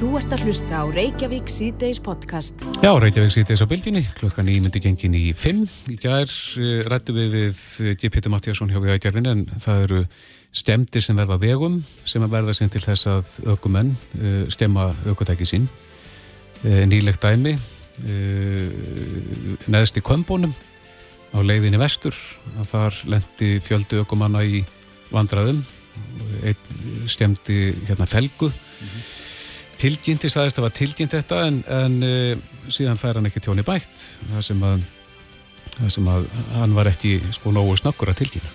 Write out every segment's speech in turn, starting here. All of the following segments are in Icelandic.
Þú ert að hlusta á Reykjavík síðdeis podcast. Já, Reykjavík síðdeis á bylginni, klukkan í myndi gengin í 5. Í gær uh, rættu við við G. Pétur Mattíasson hjá Viðækjarðin en það eru stemdir sem verða vegum sem að verða sem til þess að ökumenn uh, stemma ökutæki sín. Uh, nýlegt dæmi, neðst í Kömbónum á leiðinni vestur að þar lendi fjöldu ökumanna í vandraðum, einn stemdi hérna felgu. Mm -hmm tilkynnti, staðist að það var tilkynnt þetta en, en uh, síðan fær hann ekki tjóni bætt það sem að, það sem að hann var ekki sko nógu snakkur að tilkynna.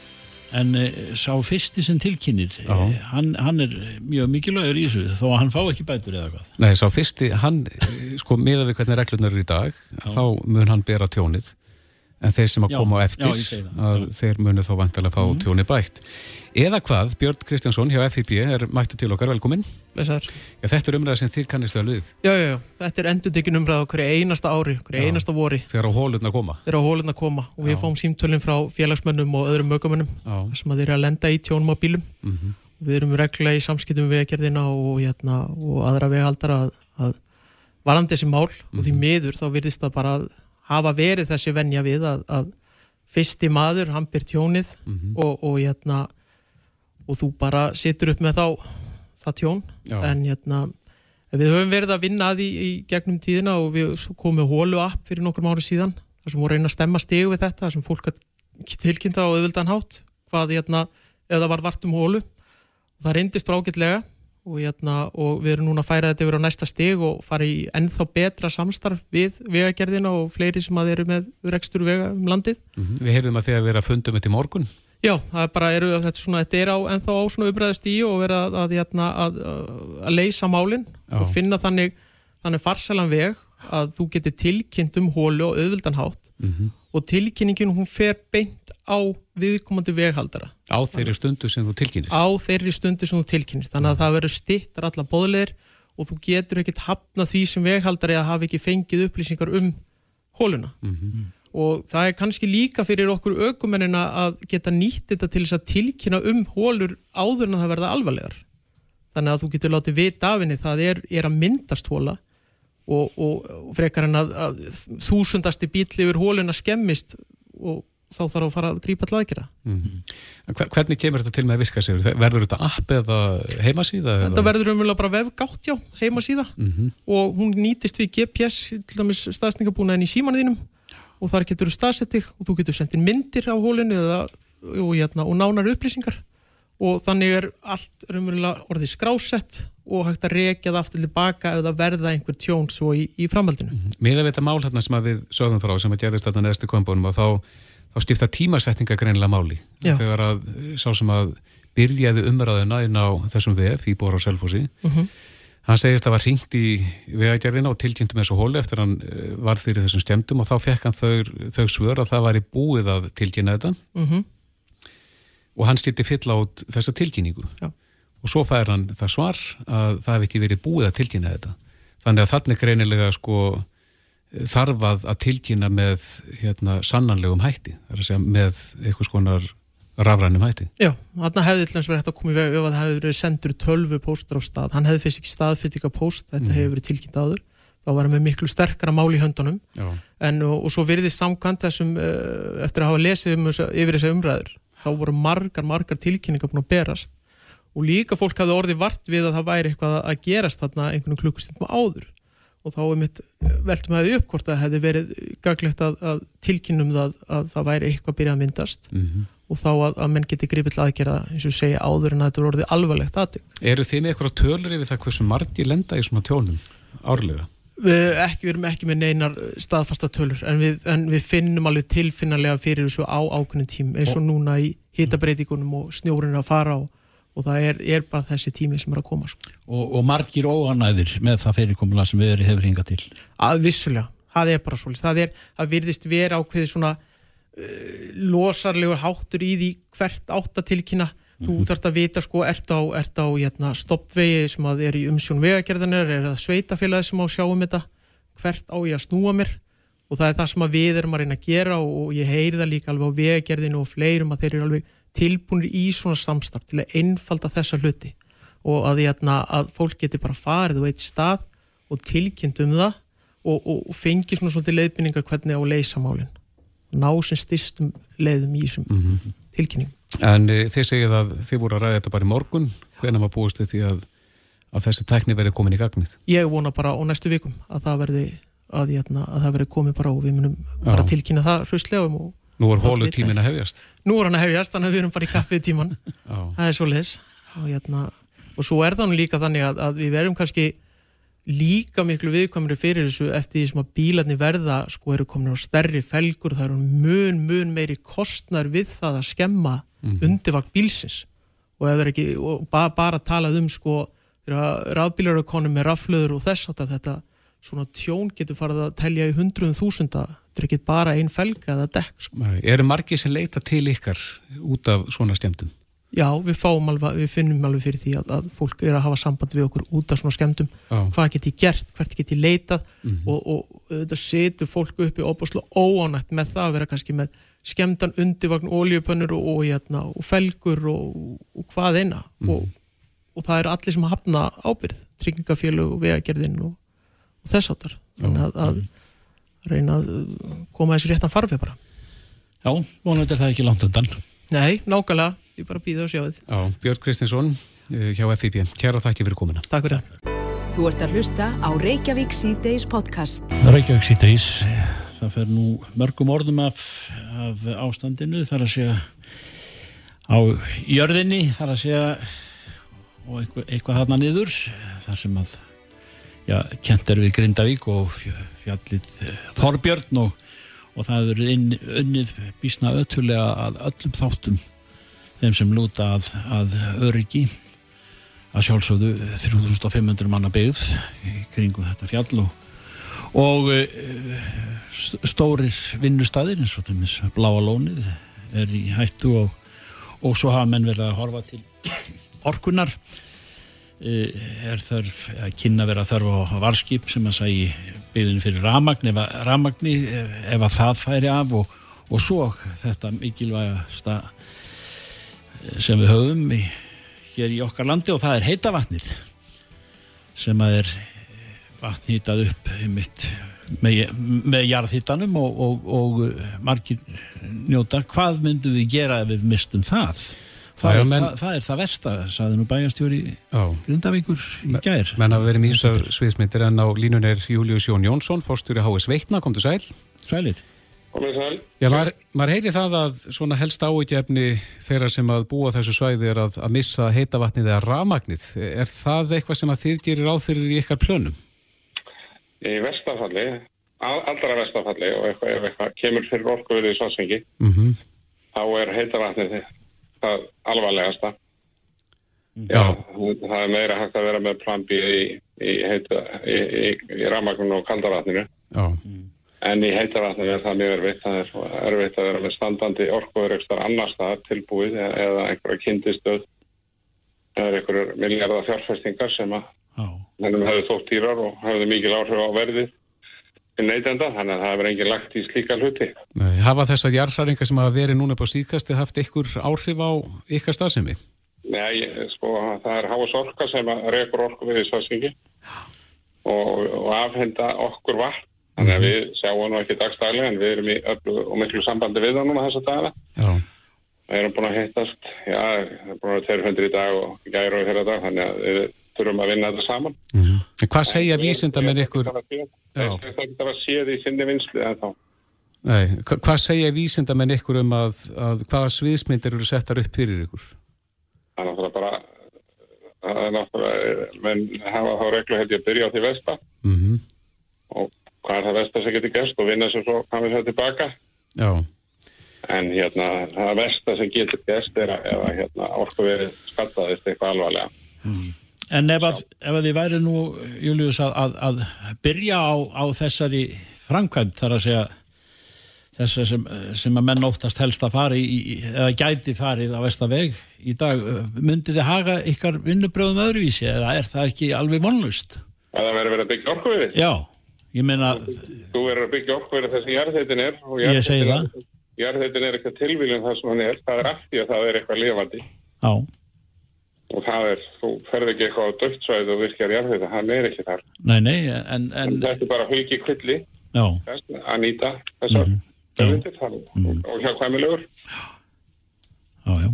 En uh, sá fyrsti sem tilkynir uh, hann, hann er mjög mikilvægur í þessu þó að hann fá ekki bætur eða hvað? Nei, sá fyrsti, hann sko miða við hvernig reglunar eru í dag já. þá mun hann bera tjónið en þeir sem að koma á eftir já, að þeir munu þá vantilega að fá mm. tjóni bætt Eða hvað, Björn Kristjánsson hjá FIB er mættu til okkar, velkomin. Já, þetta er umræða sem þið kannist að luð. Já, já, já, þetta er endurtekin umræða okkur einasta ári, okkur einasta vori. Þegar á hólurna koma. Þegar á hólurna koma og við já. fáum símtölinn frá félagsmönnum og öðrum mögumönnum sem að þeir eru að lenda í tjónum á bílum. Mm -hmm. Við erum regla í samskiptum við vegagerðina og, hérna, og aðra vegaldara að, að varandi þessi mál mm -hmm. og því mhm. miður þá virðist það bara að hafa verið þessi venja við að, að fyrsti maður, hann byr tjónið mm -hmm. og, og hérna og þú bara situr upp með þá það tjón Já. en hérna, við höfum verið að vinna að því í gegnum tíðina og við komum hólu app fyrir nokkrum ári síðan þar sem voru reyna að stemma stegu við þetta þar sem fólk tilkynnta á auðvildan hátt hvað hérna, það var vart um hólu og það reyndist brákillega og, hérna, og við erum núna að færa þetta yfir á næsta steg og fara í ennþá betra samstarf við vegagerðina og fleiri sem að eru með rekstur vega um landið. Mm -hmm. Við heyrðum að þið að vera að fundum þetta í morgun. Já, það er bara, eru, þetta, svona, þetta er á ennþá á svona umræðist í og vera að, að, hérna, að, að leysa málinn og finna þannig, þannig farselan veg að þú getur tilkynnt um hólu og auðvildanhátt mm -hmm. og tilkynningin hún fer beint á viðkomandi veghaldara. Á þeirri stundu sem þú tilkynir? Á þeirri stundu sem þú tilkynir, þannig að það verður stittar alla bóðleir og þú getur ekkert hafna því sem veghaldari að hafa ekki fengið upplýsingar um hóluna. Mm -hmm og það er kannski líka fyrir okkur aukumennina að geta nýtt þetta til þess að tilkynna um hólur áður en það verða alvarlegar þannig að þú getur látið vita af henni það er, er að myndast hóla og, og, og frekar en að, að þúsundasti bíl yfir hóluna skemmist og þá þarf að fara að grípa til aðgjara mm -hmm. Hvernig kemur þetta til með að virka sig? Verður þetta app eða heimasíða? Þetta eða? verður umvel bara vefgátt, já, heimasíða mm -hmm. og hún nýtist við GPS til dæmis staðsningabúnaðin í símanuðinum og þar getur þú staðsettig og þú getur sendið myndir á hólinu eða, og, hérna, og nánar upplýsingar og þannig er allt raunverulega orðið skrásett og hægt að reykja það aftur tilbaka ef það verða einhver tjón svo í, í framhaldinu. Mm -hmm. Mér er þetta mál hérna sem við sögum frá sem að gerðist þarna neðstu kompónum og þá, þá stifta tímasetninga greinlega máli. Já. Þegar að sá sem að byrjaði umræðina inn á þessum VF í Bóra og Selfossi mm -hmm. Hann segist að var hringt í vegagerðina og tilkynntum þessu hóli eftir hann eh, var fyrir þessum skemmtum og þá fekk hann þau, þau svör að það var í búið að tilkynna þetta mm -hmm. Og hann stýtti fyll át þessa tilkynningu Já. og svo fær hann það svar að það hefði ekki verið búið að tilkynna þetta. Þannig að þannig greinilega sko þarfað að tilkynna með hérna, sannanlegum hætti, með eitthvað skonar rafrænum hætti. Já, hann hefði að vera hægt að koma í veg ef það hefði verið sendur 12 póstur á stað, hann hefði fyrst ekki staðfyrtika póst, þetta mm. hefði verið tilkynnt áður þá var hann með miklu sterkara mál í höndunum en, og, og svo virðist samkvæmt þessum uh, eftir að hafa lesið um, yfir þessu umræður, þá voru margar margar tilkynningar búin að berast og líka fólk hafði orðið vart við að það væri eitthvað að gerast þarna einhvern klukkustundum áður og þá mitt veltum að það uppkort að hefði verið gaglegt að, að tilkynum það að það væri eitthvað byrjað að myndast mm -hmm og þá að, að menn geti gripið til aðgerða eins og segja áður en að þetta voru orðið alvarlegt aðtök. Eru þið með eitthvað tölur yfir það hversu margi lenda í svona tjónum árlega? Við, ekki, við erum ekki með neinar staðfasta tölur en við, en við finnum alveg tilfinnarlega fyrir þessu á ákveðin tím eins og núna í hitabreitingunum og snjórun að fara og, og það er, er bara þessi tími sem er að koma. Sko. Og, og margir óanæðir með það fyrirkomula sem við erum hefur hingað til? Að vissulega, það er bara svolítið. Það er að virðist vera ákveði svona uh, losarlegur háttur í því hvert áttatilkynna mm -hmm. þú þarfst að vita sko ert á, ert á hérna, stoppvegi sem að er í umsjón vegagerðanar er það sveitafélagi sem á sjáum þetta hvert á ég að snúa mér og það er það sem við erum að reyna að gera og ég heyri það líka alveg á vegagerðinu og fleirum að þeir eru alveg tilbúinir í svona samstart til að einfalda þessa hluti og að, jæna, að fólk geti bara farið og eitt stað og tilkynnt um það og, og, og fengi svona svolítið leiðbynningar hvernig á að leysa málinn ná sem styrstum leiðum í þessum mm -hmm. tilkynningum. En e, þið segið að þið voru að ræða þetta bara í morgun hvernig maður búist því að, að þessi tækni verði komin í gagnið? Ég vona bara á næstu vikum að það verði að, jæna, að það verði komið bara og við munum Já. bara tilkynna það hraustlega og Nú er hólu tímin að hefjast. Nú er hann að hefjast, þannig að við erum bara í kaffið tíman. það er svo les. Og, hérna, og svo er það nú líka þannig að, að við verðum kannski líka miklu viðkvæmri fyrir þessu eftir því sem að bílarni verða sko eru komin á stærri felgur það eru mun, mun meiri kostnar við það að skemma mm -hmm. undirvakt bílsins og ekki og ba bara talað um sko rafbílar eru konum með raflöður og þess að þetta svona tjón getur farið að telja í hundruðum þúsunda þetta er ekki bara einn felga eða dekk sko. Eru margir sem leita til ykkar út af svona skemmtum? Já, við, alveg, við finnum alveg fyrir því að, að fólk eru að hafa samband við okkur út af svona skemmtum Já. hvað get ég gert, hvert get ég leitað? Mm -hmm. og, og þetta setur fólk upp í óbúslega óánætt með það að vera kannski með skemmtan undirvagn, oljupönnur og, og, hérna, og felgur og hvað eina. Mm -hmm. og það eru allir sem hafna ábyrð tryggingafélög vegagerðin og þess áttar þannig að, að reyna að koma þessu réttan farfi bara. Já, vonandi er það ekki langt undan Nei, nákvæmlega, ég bara býða og sjá þið. Já, Björn Kristinsson eh, hjá FIB Kjæra þakki fyrir komina Takk fyrir. Það Þú ert að hlusta á Reykjavík C-Days podcast. Reykjavík C-Days. Það fer nú mörgum orðum af, af ástandinu þar að segja á jörðinni þar að segja og eitthvað, eitthvað hana niður þar sem að já, kent er við Grindavík og fjallið eh, Þorbjörn og, og það er unnið bísna öttulega að öllum þáttum þeim sem lúta að, að öryggi að sjálfsögðu 3500 manna byggð kringum þetta fjall og, og eh, stórir vinnustæðir eins og þeimins bláa lónið er í hættu og, og svo hafa menn verið að horfa til orkunar er þörf að kynna vera þörf á varskip sem að sæi byggðinu fyrir ramagn ef að, ramagni, ef að það færi af og, og svo þetta mikilvægasta eh, sem við höfum í, hér í okkar landi og það er heitavatnið sem að er vatn hýtað upp mitt með, með jarðhýtanum og, og, og margir njóta. Hvað myndum við gera ef við mistum það Það, er, menn, það, það er það versta, saði nú bæjastjóri Grindavíkur í gær. menn að vera mýsar sviðsmyndir en á línun er Július Jón Jónsson, fórstjóri H.S. Veitna. Kom til sæl. Sælir. Já, maður, maður heyri það að svona helst áegjefni þeirra sem að búa þessu svæði er að, að missa heitavatnið eða ramagnið, er það eitthvað sem að þið gerir áþyrir í ykkar plönum? Í vestafalli aldra vestafalli og eitthvað, eitthvað kemur fyrir orkuverðið í svansvengi mm -hmm. þá er heitavatnið það alvarlegasta. Já. Það er meira hægt að vera með plan B í, í, í, í ramagnum og kaldaratninu. Já. En í heitaratninu er það mjög erfitt. Það er erfitt að vera með standandi orkuverökstar annars það tilbúið eða einhverja kyndistöð. Það er einhverjur miljardar fjárfestingar sem að hennum hefur þótt dýrar og hefur mikil áhrif á verðið neytenda, þannig að það hefur engin lagt í slíka hluti. Nei, hafa þessar jarðhræringar sem hafa verið núna på síðkasti haft ykkur áhrif á ykkar stafsemi? Nei, sko, það er Háas Orka sem reykur orku við stafsengi og, og afhenda okkur vatn, þannig að -hmm. við sjáum nú ekki dagstæli en við erum í öllu og miklu sambandi við það núna þessa dagina. Já. Við erum búin að hittast, já, við erum búin að vera 200 í dag og gæru og hérna dag, þannig að við þurfum að vinna þetta saman. Mm -hmm. Hvað segja vísindamenn ykkur? Það er ekki að séð í sinni vinslu en þá. Nei, hvað segja vísindamenn ykkur um að, að hvaða sviðsmyndir eru settar upp fyrir ykkur? Það er náttúrulega bara það er náttúrulega menn hafa þá reglu held ég að byrja á því vesta mm -hmm. og hvað er það vesta sem getur gæst og vinna sem svo kamið það tilbaka Já En hérna, það vesta sem getur gæst er að, hérna, orku verið skattaðist eitthvað alvarlega mm. En ef að, ef að þið væri nú, Július, að, að, að byrja á, á þessari framkvæmt þar að segja þess sem, sem að menn óttast helst að fari í, eða gæti farið á vestaveg í dag, myndið þið haga ykkar vinnubröðum öðruvísi eða er það ekki alveg vonlust? Það verður verið að byggja orkuverið? Já, ég meina... Þú verður að byggja orkuverið þess að jarðheitin er og jarðheitin, jarðheitin er eitthvað tilvílun það sem hann er, það er afti að það er eitthvað lifandi. Já og það er, þú ferð ekki eitthvað á döftsvæð og virkjar jarðhauða, það er ekki þar Nei, nei, en, en... en þetta er bara haugi kvilli að nýta þessar mm -hmm. mm. og hjá hvæmilegur Já, já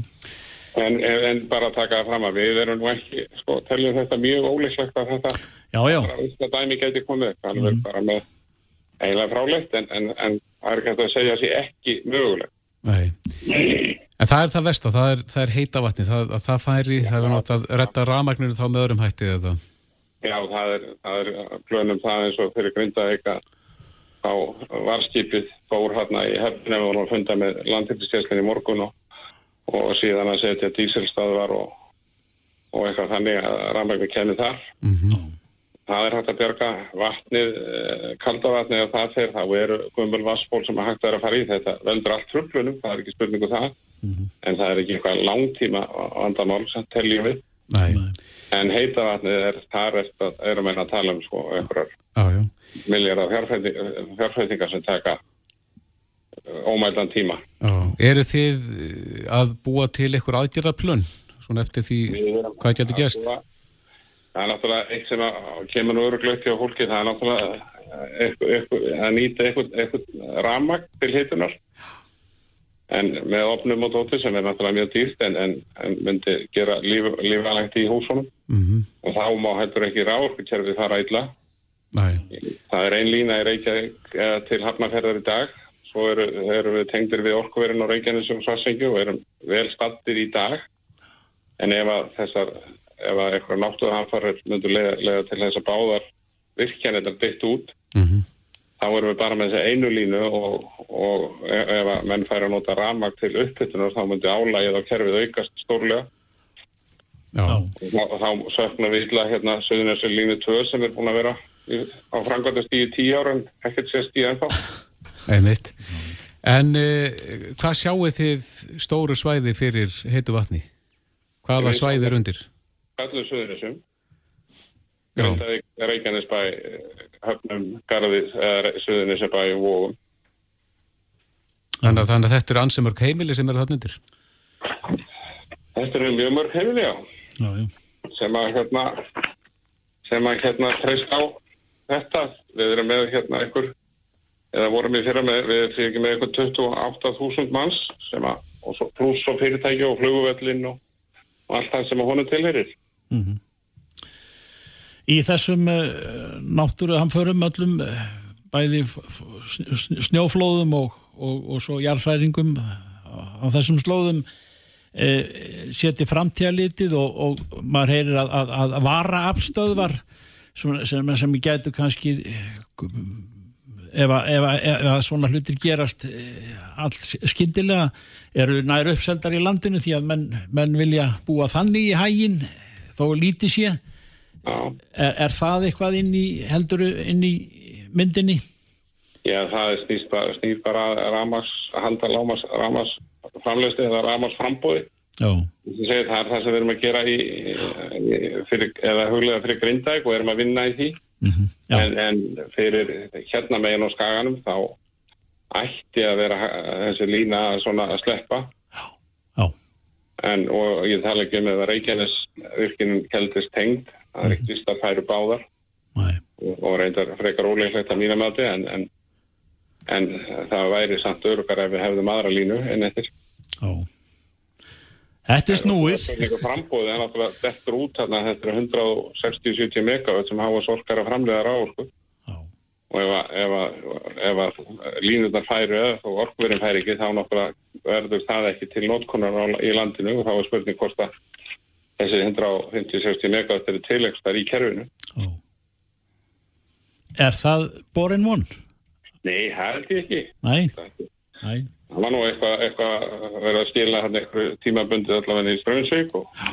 En, en, en bara taka það fram að við erum nú ekki, sko, teljum þetta mjög óleislegt að þetta já, já. bara dæmi geti komið, þannig mm. bara með eiginlega frálegt, en, en það er ekki að segja að það sé ekki mögulegt. Nei, en það er það vest og það er, það er heita vatni, það, það færi, það er nátt að retta ramagninu þá með öðrum hætti eða? Já, það er, það er plönum það eins og fyrir grindaðeika á varskipið fór hérna í hefnum og hún funda með landhildistjæslinni morgun og og síðan að setja dísilstaðvar og, og eitthvað þannig að rannvegni kenni þar. Mm -hmm. Það er hægt að björga vatnið, eh, kaldavatnið og það þegar þá eru gumbul vassból sem að hægt að vera að fara í þetta veldur allt tröflunum, það er ekki spurningu um það, mm -hmm. en það er ekki eitthvað langtíma vandamál sem telljum við. Nei. En heita vatnið er, þar er, erum við að tala um sko einhverjar miljardar fjárfætingar sem taka ómældan tíma. Já. Eru þið eh, að búa til einhver aðgjörðarplunn svona eftir því hvað getur gæst? Það er náttúrulega eitt sem kemur nú öruglögt hjá fólki, það er náttúrulega að nýta eitthvað ramag til hitunar en með opnum og dóti sem er náttúrulega mjög dýrt en, en, en myndi gera líf, lífalegt í húsunum mm -hmm. og þá má heldur ekki ráðkerfið fara illa. Nei. Það er ein lína í Reykjavík eh, til Hafnarferðar í dag svo eru, eru við tengdir við orkuverðin og Svarsengju og erum vel stattir í dag en ef að þessar ef að eitthvað náttuða hanfarir myndur lega til þess að báðar virkjan þetta byggt út mm -hmm. þá erum við bara með þessi einu línu og, og ef að menn fær að nota ramag til upphyttunar þá myndur álægið á kerfið aukast stórlega og þá söknum við illa hérna söðunarsir línu 2 sem er búin að vera á frangvandast í tíu ára en ekkert sést í ennþá Einmitt. En uh, hvað sjáu þið stóru svæði fyrir heitu vatni? Hvaða svæði er undir? Allir söðunisum. Reykjanesbæ, Höfnum, Garðið, Söðunisabæ og Vógum. Þannig, þannig að þetta eru ansi mörg heimili sem eru þarna undir? Þetta eru mjög mörg heimili, já. já, já. Sem að hérna, sem að hérna treyst á þetta. Við erum með hérna einhver eða vorum við fyrir með, við fyrir með eitthvað 28.000 manns að, og svo, pluss og fyrirtæki og fluguvellin og, og allt það sem að honum tilherir. Mm -hmm. Í þessum uh, náttúruhamförum öllum uh, bæði snjóflóðum og, og svo jarðfæringum á þessum slóðum uh, seti framtíðalitið og maður heyrir að, að, að vara afstöðvar sem, sem, sem getur kannski ef að, svona hlutir gerast eh, all skindilega eru nær uppseldar í landinu því að menn, menn vilja búa þannig í hægin þó lítið sé. Er, er það eitthvað inn í heldur inn í myndinni? Já, það snýst bara, snýst bara ramars, að halda lámas ramars framleiðstu eða ramars frambóði það er það sem við erum að gera í, fyrir, eða huglega fyrir grindæk og erum að vinna í því Mm -hmm. en, en fyrir hérna megin á skaganum þá ætti að vera þessi lína svona að sleppa. Já. En, og ég tala ekki um að Reykjanes virkinin keldist tengd það er ekkert vist að færu báðar. Og, og reyndar frekar óleiklegt að mína möti en, en, en það væri samt örukar ef við hefðum aðra línu en eftir. Já Þetta er snúið. Það er eitthvað frambóðið en náttúrulega þetta er út þarna þetta er 160-70 megawatt sem hafa sorkar að framlega ráð og ef að, ef að, línurnar færi eða og orkverðin færi ekki þá náttúrulega verður það ekki til nótkonar í landinu og þá er spurning hvort að þessi 150-60 megawatt eru tilegstar í kerfinu. Ó. Er það borin von? Nei, held ég ekki. Nei, nei það var nú eitthvað eitthva verið að skila hann eitthvað tímabundið allavega í Strömsvík og,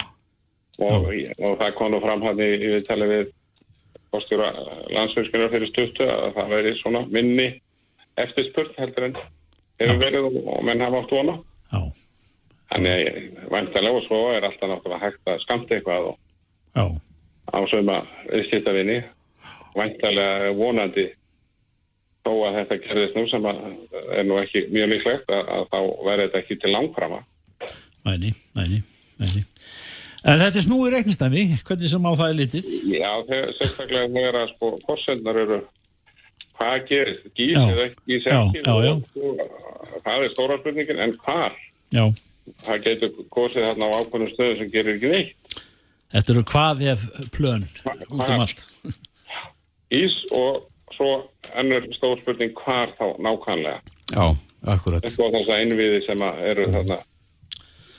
og, og það kom nú fram hann í, í viðtali við kostjóra landsfjölskunar fyrir stuttu að það veri svona minni eftirspurt heldur en hefur verið og, og menn hafa átt vona Já. þannig vantarlega og svo er alltaf náttúrulega hægt að skamta eitthvað á sögma viðskiptavinni vantarlega vonandi þó að þetta gerðist nú sem er nú ekki mjög líklegt að, að þá verður þetta ekki til langframa Næni, næni, næni En þetta er snúið reiknistæmi, hvernig sem á það er litið? Já, þegar, sérstaklega þegar að sko fórsendnar eru hvað gerist, gísið ekki, já, já. Og, það er stóra spurningin, en hvar? Já. Það getur gósið þarna á ákveðnum stöðu sem gerir ekki neitt. Þetta eru hvað ef plön Hva, út um allt. Ís og svo ennur stór spurning hvar þá nákvæmlega. Já, akkurat. Þetta er þess að einviði sem eru þarna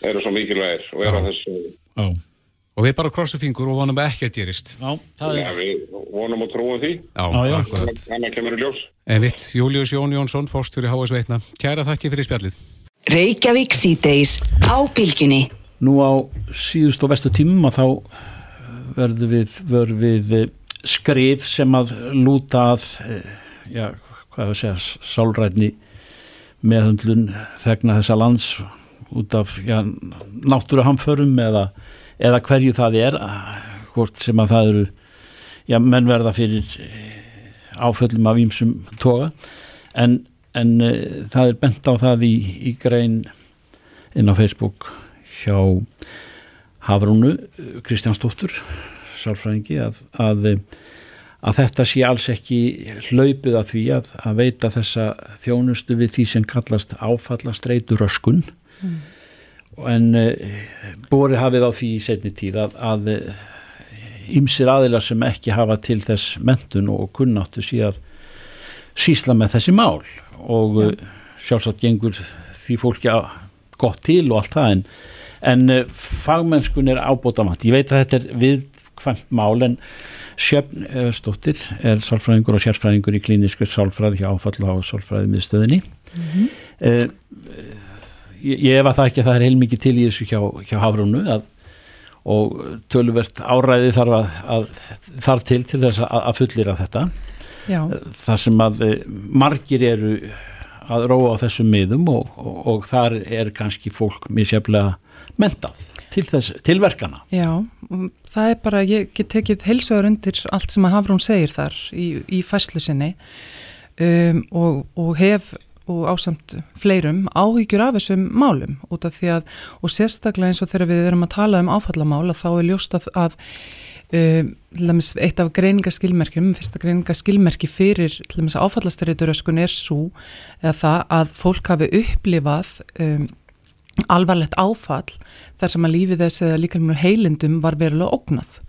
eru svo mikilvægir og eru á þessu Já. Og við bara krossum fingur og vonum ekki að gerist. Já, það er... Já, við vonum og trúum því. Já, já. akkurat. Þannig kemur í ljós. En vitt, Július Jón Jónsson, fórstfyrir HS Veitna. Kæra þakki fyrir spjallið. Reykjavík síðdeis á bylginni. Nú á síðust og vestu tímum að þá verður við, verður við skrif sem að lúta að, já, hvað að segja, sálrætni meðhundlun þegna þessa lands út af já, náttúruhamförum eða, eða hverju það er hvort sem að það eru já, menn verða fyrir áföllum af ímsum toga. En, en e, það er bent á það í, í grein inn á Facebook hjá Hafrúnu Kristjánsdóttur sálfræðingi að, að, að þetta sé alls ekki hlaupið að því að, að veita þessa þjónustu við því sem kallast áfallastreitur öskun mm. en uh, borið hafið á því í setni tíð að, að ymsir aðilar sem ekki hafa til þess mentun og kunnáttu sí að sísla með þessi mál og ja. sjálfsagt gengur því fólki gott til og allt það en, en fagmennskun er ábóta mat ég veit að þetta er viðkvæmt mál en Sjöfn Stóttir er sálfræðingur og sérfræðingur í klíniskri sálfræði hjá áfalla og sálfræði miðstöðinni mm -hmm. uh, ég, ég ef að það ekki að það er heilmikið til í þessu hjá, hjá Hafrúnu að, og töluvert áræði þarf, að, að, þarf til til þess að fullira þetta Já. þar sem að eh, margir eru að róa á þessum miðum og, og, og þar er kannski fólk misjaflega mentað til, þess, til verkana. Já, það er bara, ég get tekið heilsugar undir allt sem að Hafrún segir þar í, í fæslu sinni um, og, og hef og ásamt fleirum áhyggjur af þessum málum út af því að og sérstaklega eins og þegar við erum að tala um áfallamála þá er ljóst að, að um, eitt af greiningaskilmerkjum, fyrsta greiningaskilmerki fyrir áfallastarituröskun er svo eða það að fólk hafi upplifað um, alvarlegt áfall þar sem að lífið þess eða líka mjög heilindum var verulega ógnað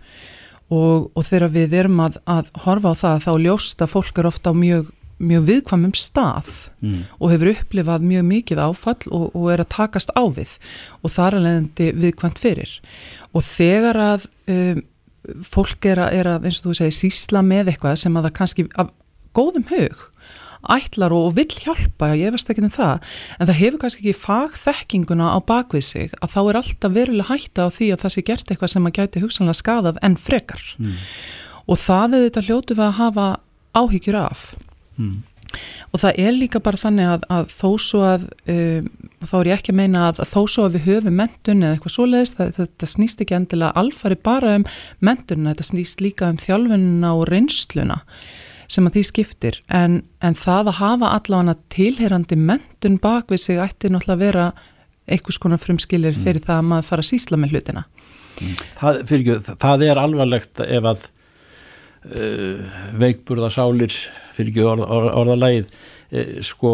og, og þegar við erum að, að horfa á það þá ljóst að fólk er ofta á mjög mjög viðkvamum stað mm. og hefur upplifað mjög mikið áfall og, og er að takast á við og þar er leðandi viðkvamt fyrir og þegar að um, fólk er að, er að, eins og þú segir, sísla með eitthvað sem að það kannski af góðum hug ætlar og vill hjálpa, ég veist ekki um það en það hefur kannski ekki fagþekkinguna á bakvið sig að þá er alltaf verulega hætta á því að það sé gert eitthvað sem að gæti hugsanlega skadað en frekar mm. og það er þetta hljótu við að hafa áhyggjur af mm. Og það er líka bara þannig að, að þó svo að um, þá er ég ekki að meina að, að þó svo að við höfum mentun eða eitthvað svoleiðist, það, þetta snýst ekki endilega alfari bara um mentununa, þetta snýst líka um þjálfununa og reynsluna sem að því skiptir en, en það að hafa allavega tilherandi mentun bak við sig ætti náttúrulega að vera einhvers konar frumskilir fyrir mm. það að maður fara að sísla með hlutina mm. það, fyrir, það er alvarlegt ef að uh, veikburða sálir fyrir ekki orð, orð, orðalægið uh, sko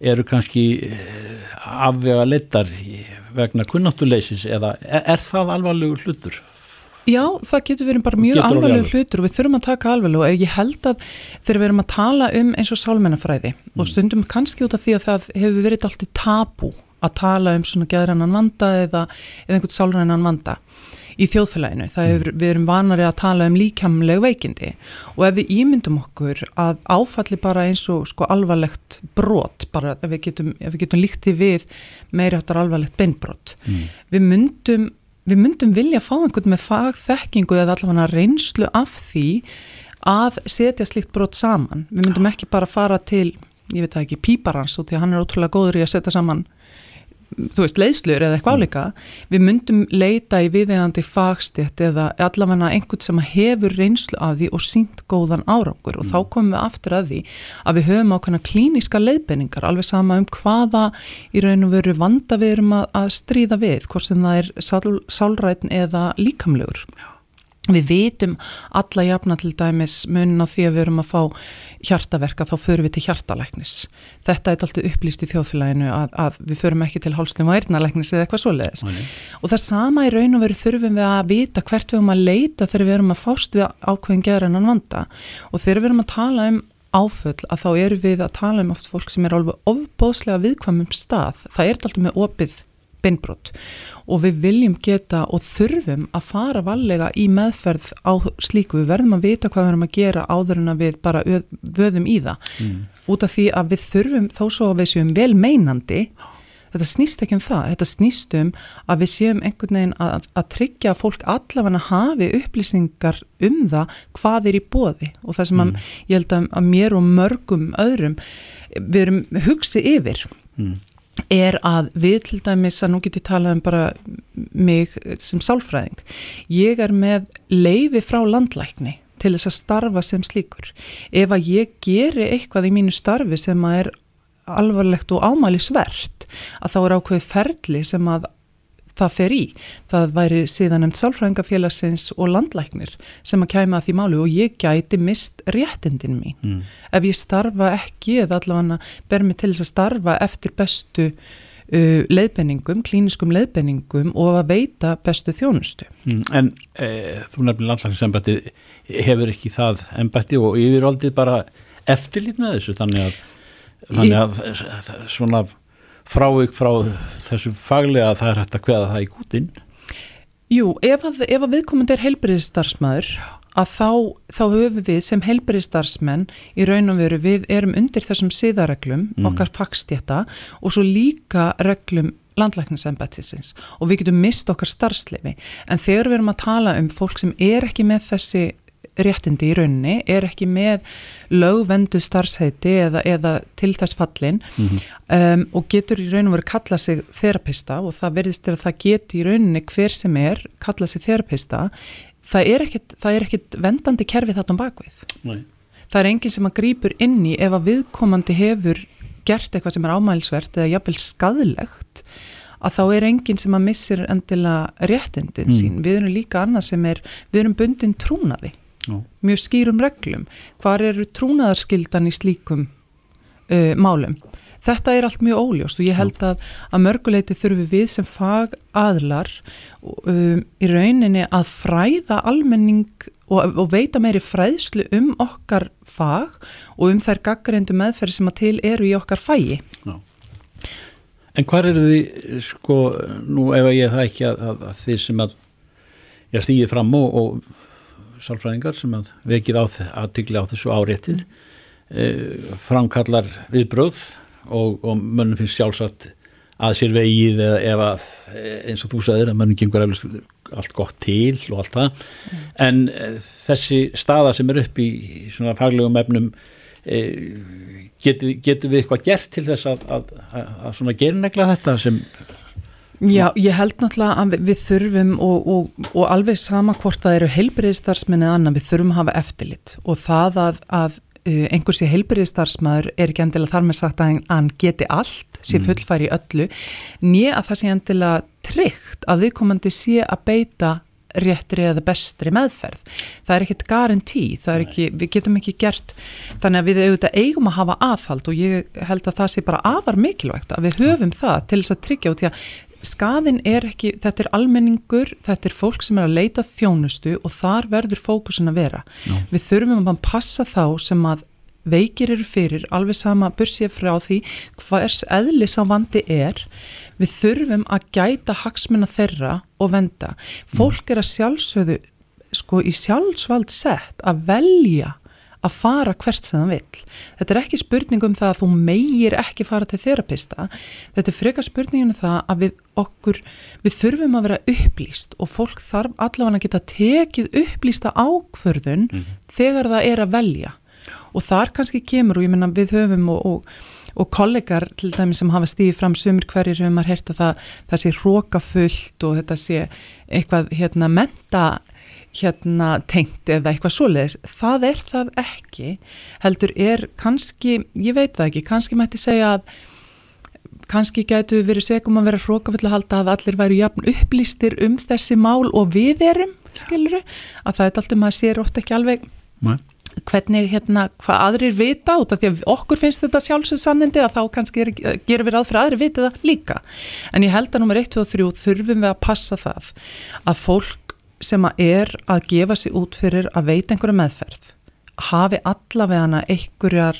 eru kannski uh, afvega lettar vegna kunnáttuleisis eða er, er það alvarlegur hlutur? Já, það getur verið bara mjög alvarlegur hlutur og við þurfum að taka alvarleg og ég held að þegar við erum að tala um eins og sálmennafræði mm. og stundum kannski út af því að það hefur verið alltaf tabú að tala um svona geðrannan vanda eða, eða einhvern sálrannan vanda í þjóðfélaginu. Það mm. hefur, við erum vanari að tala um líkamleg veikindi og ef við ímyndum okkur að áfalli bara eins og sko alvarlegt brot, bara ef við getum, ef við getum líkti við meiri áttar alvarlegt beinbrot, mm. við myndum við myndum vilja fá einhvern með fagþekkingu eða allavega reynslu af því að setja slikt brot saman. Við myndum ekki bara fara til, ég veit það ekki, píparans og því að hann er ótrúlega góður í að setja saman þú veist, leiðslur eða eitthvað mm. álíka við myndum leita í viðegandi fagstjætt eða allavega einhvern sem hefur reynslu af því og sínt góðan árangur og mm. þá komum við aftur að því að við höfum ákveðna klíniska leiðbenningar alveg sama um hvaða í raun og veru vanda við erum að, að stríða við, hvort sem það er sál, sálrætin eða líkamlegur Já Við vitum alla jafna til dæmis mun á því að við erum að fá hjartaverka þá förum við til hjartalæknis. Þetta er alltaf upplýst í þjóðfélaginu að, að við förum ekki til hálslum og eirnalæknis eða eitthvað svoleiðis. Æ, og það sama í raun og veru þurfum við að vita hvert við erum að leita þegar við erum að fást við ákveðin geðrannan vanda og þegar við erum að tala um áföll að þá eru við að tala um oft fólk sem er alveg ofbóðslega viðkvæmum stað. Það er alltaf með opið beinbrott og við viljum geta og þurfum að fara vallega í meðferð á slíku, við verðum að vita hvað við erum að gera áður en að við bara vöðum í það. Mm. út af því að við þurfum þó svo að við séum vel meinandi þetta snýst ekki um það, þetta snýst um að við séum einhvern veginn að, að tryggja að fólk allavega hafi upplýsingar um það hvað er í bóði og það sem mm. að, ég held að, að mér og mörgum öðrum við erum hugsið yfir. Mm er að við til dæmis að nú get ég talað um bara mig sem sálfræðing. Ég er með leifi frá landlækni til þess að starfa sem slíkur. Ef að ég geri eitthvað í mínu starfi sem að er alvarlegt og ámælisvert að þá er ákveð ferli sem að það fer í. Það væri síðan nefnt sálfræðingafélagsins og landlæknir sem að kæma að því málu og ég gæti mist réttindin mín. Mm. Ef ég starfa ekki eða allavega ber mig til þess að starfa eftir bestu uh, leiðbenningum, klíniskum leiðbenningum og að veita bestu þjónustu. Mm. En e, þú nefnir landlækningsembætti hefur ekki það embætti og yfiraldið bara eftirlít með þessu þannig að, þannig að svona frávik frá þessu faglega að það er hægt að hveða það í gútin? Jú, ef að, ef að viðkomandi er heilbyrðistarsmaður að þá, þá höfum við sem heilbyrðistarsmenn í raun og veru við erum undir þessum siðareglum mm. okkar fagstjæta og svo líka reglum landlækningsembætisins og við getum mist okkar starfsleifi en þegar við erum að tala um fólk sem er ekki með þessi réttindi í rauninni, er ekki með lögvendu starfsheiti eða, eða til þess fallin mm -hmm. um, og getur í rauninu verið kalla sig þerapista og það verðist að það geti í rauninni hver sem er kalla sig þerapista það er ekkit, það er ekkit vendandi kerfi þarna bakvið Nei. það er enginn sem að grýpur inn í ef að viðkomandi hefur gert eitthvað sem er ámælsvert eða jafnvel skadilegt að þá er enginn sem að missir endilega réttindin mm. sín, við erum líka annað sem er, við erum bundin trúnaði Já. mjög skýrum reglum hvar eru trúnaðarskildan í slíkum uh, málum þetta er allt mjög óljóst og ég held að að mörguleiti þurfum við sem fag aðlar um, í rauninni að fræða almenning og, og veita meiri fræðslu um okkar fag og um þær gaggarindu meðferði sem að til eru í okkar fægi Já. En hvað eru því sko, nú ef ég það ekki að, að, að þið sem að ég stýði fram og, og sálfræðingar sem að vekið aðtikli á þessu áréttið e, framkallar viðbröð og, og mönnum finnst sjálfsagt að sér vegið eða ef að eins og þú sagðir að mönnum gengur allt gott til og allt það mm. en e, þessi staða sem er upp í svona faglegum efnum e, getur, getur við eitthvað gert til þess að, að, að, að svona gerinegla þetta sem Já, ég held náttúrulega að við þurfum og, og, og alveg sama hvort það eru heilbyrðistarsmenn eða annan við þurfum að hafa eftirlit og það að, að uh, einhversi heilbyrðistarsmaður er ekki endilega þar með sagt að hann geti allt, sé mm. fullfæri í öllu, nýja að það sé endilega tryggt að viðkomandi sé að beita réttri eða bestri meðferð. Það er ekkit garantí, það er ekki, við getum ekki gert, þannig að við auðvitað eigum að hafa aðhald og ég held að það sé bara afar mikilvægt að við höfum það til þess að tryggja út í að skafin er ekki, þetta er almenningur, þetta er fólk sem er að leita þjónustu og þar verður fókusin að vera. Já. Við þurfum að passa þá sem að veikir eru fyrir, alveg sama bursið frá því hvers eðlis á vandi er, við þurfum að gæta hagsmuna þeirra og venda. Fólk er að sjálfsögðu, sko í sjálfsvald sett að velja að fara hvert sem það vil. Þetta er ekki spurning um það að þú meir ekki fara til þerapista. Þetta er freka spurninginu um það að við okkur, við þurfum að vera upplýst og fólk þarf allavega að geta tekið upplýsta ákförðun mm -hmm. þegar það er að velja. Og þar kannski kemur og ég menna við höfum og, og og kollegar til dæmi sem hafa stíðið fram sumir hverjir hefur maður hert að það, það sé rókafullt og þetta sé eitthvað hérna menta hérna tengt eða eitthvað svoleiðis, það er það ekki, heldur er kannski, ég veit það ekki, kannski mætti segja að kannski gætu verið segum að vera hrókafull að halda að allir væru jafn upplýstir um þessi mál og við erum, skiluru, að það er alltaf maður sér ofta ekki alveg Nei. hvernig, hérna, hvað aðrir vita út af því að okkur finnst þetta sjálfsögð sannindi að þá kannski er, gerum við ráð fyrir aðrir vita það líka, en ég held að nummer 1 og 3 þurfum við að passa það að fólk sem að er að gefa sig út fyrir að veita einhverja meðferð hafi allavega einhverjar,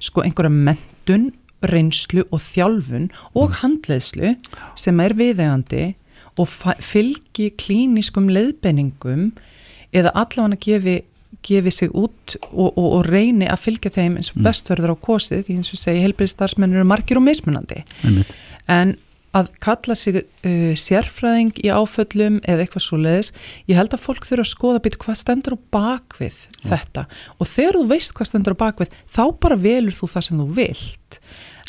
sko, einhverja mentun reynslu og þjálfun og mm. handleðslu sem er viðegandi og fylgi klíniskum leiðbenningum eða allavega gefi, gefi sig út og, og, og reyni að fylgja þeim eins og mm. bestverður á kosið því eins og segi helbriðstarfsmenn eru margir og mismunandi Einmitt. en að kalla sig uh, sérfræðing í áföllum eða eitthvað svo leiðis, ég held að fólk þurfa að skoða býta hvað stendur á bakvið ja. þetta. Og þegar þú veist hvað stendur á bakvið þá bara velur þú það sem þú vilt.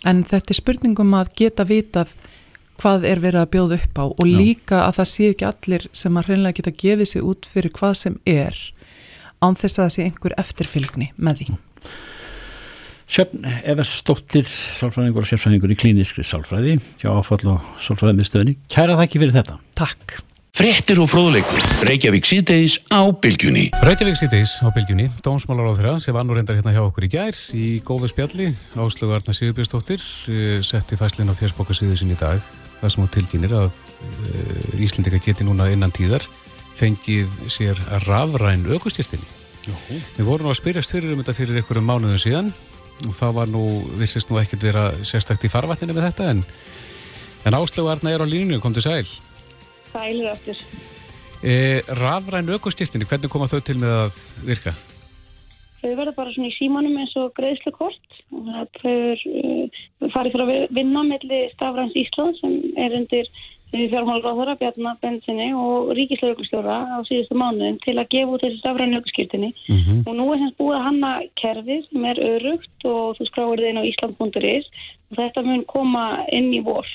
En þetta er spurningum að geta vitað hvað er verið að bjóða upp á og líka að það sé ekki allir sem að hreinlega geta gefið sér út fyrir hvað sem er án þess að það sé einhver eftirfylgni með því Sjöfn Everstóttir sálfræðingur og sérfræðingur í klíniskri sálfræði hjá áfall og sálfræði með stöðni Kæra þakki fyrir þetta. Takk. Frettir og fróðleikur, Reykjavík síðdeis á Bilgjunni. Reykjavík síðdeis á Bilgjunni, dómsmálar á þeirra sem var nú reyndar hérna hjá okkur í gær í góðu spjalli, Áslögu Arna Sigurbjörnsdóttir eh, setti fæslinn á fjersbókasíðu sin í dag, það sem hún tilkynir að uh, Íslendika geti núna innan tíðar fengið sér rafræn aukustýrtinni. Við vorum nú að spyrjast fyrir um þetta fyrir einhverjum mánuðum síðan og það var nú, vissist nú ekkert vera sérstakt í farvatninu með þetta en, en Áslögu Arna er á línu, kom til sæl. Sælir aftur. E, rafræn aukustýrtinni, hvernig koma þau til með að virka? Þau verða bara svona í símanum eins og greiðslukort og þau uh, farið fyrir að vinna melli Stafræns Ísland sem er undir fjármálaráðara Bjarnar Bensinni og Ríkislauglustjóra á síðustu mánuðin til að gefa út þessi stafræn aukustýrtinni mm -hmm. og nú er sem búið að hanna kerfið sem er örugt og þú skráir inn á Ísland.is og þetta mun koma inn í vor.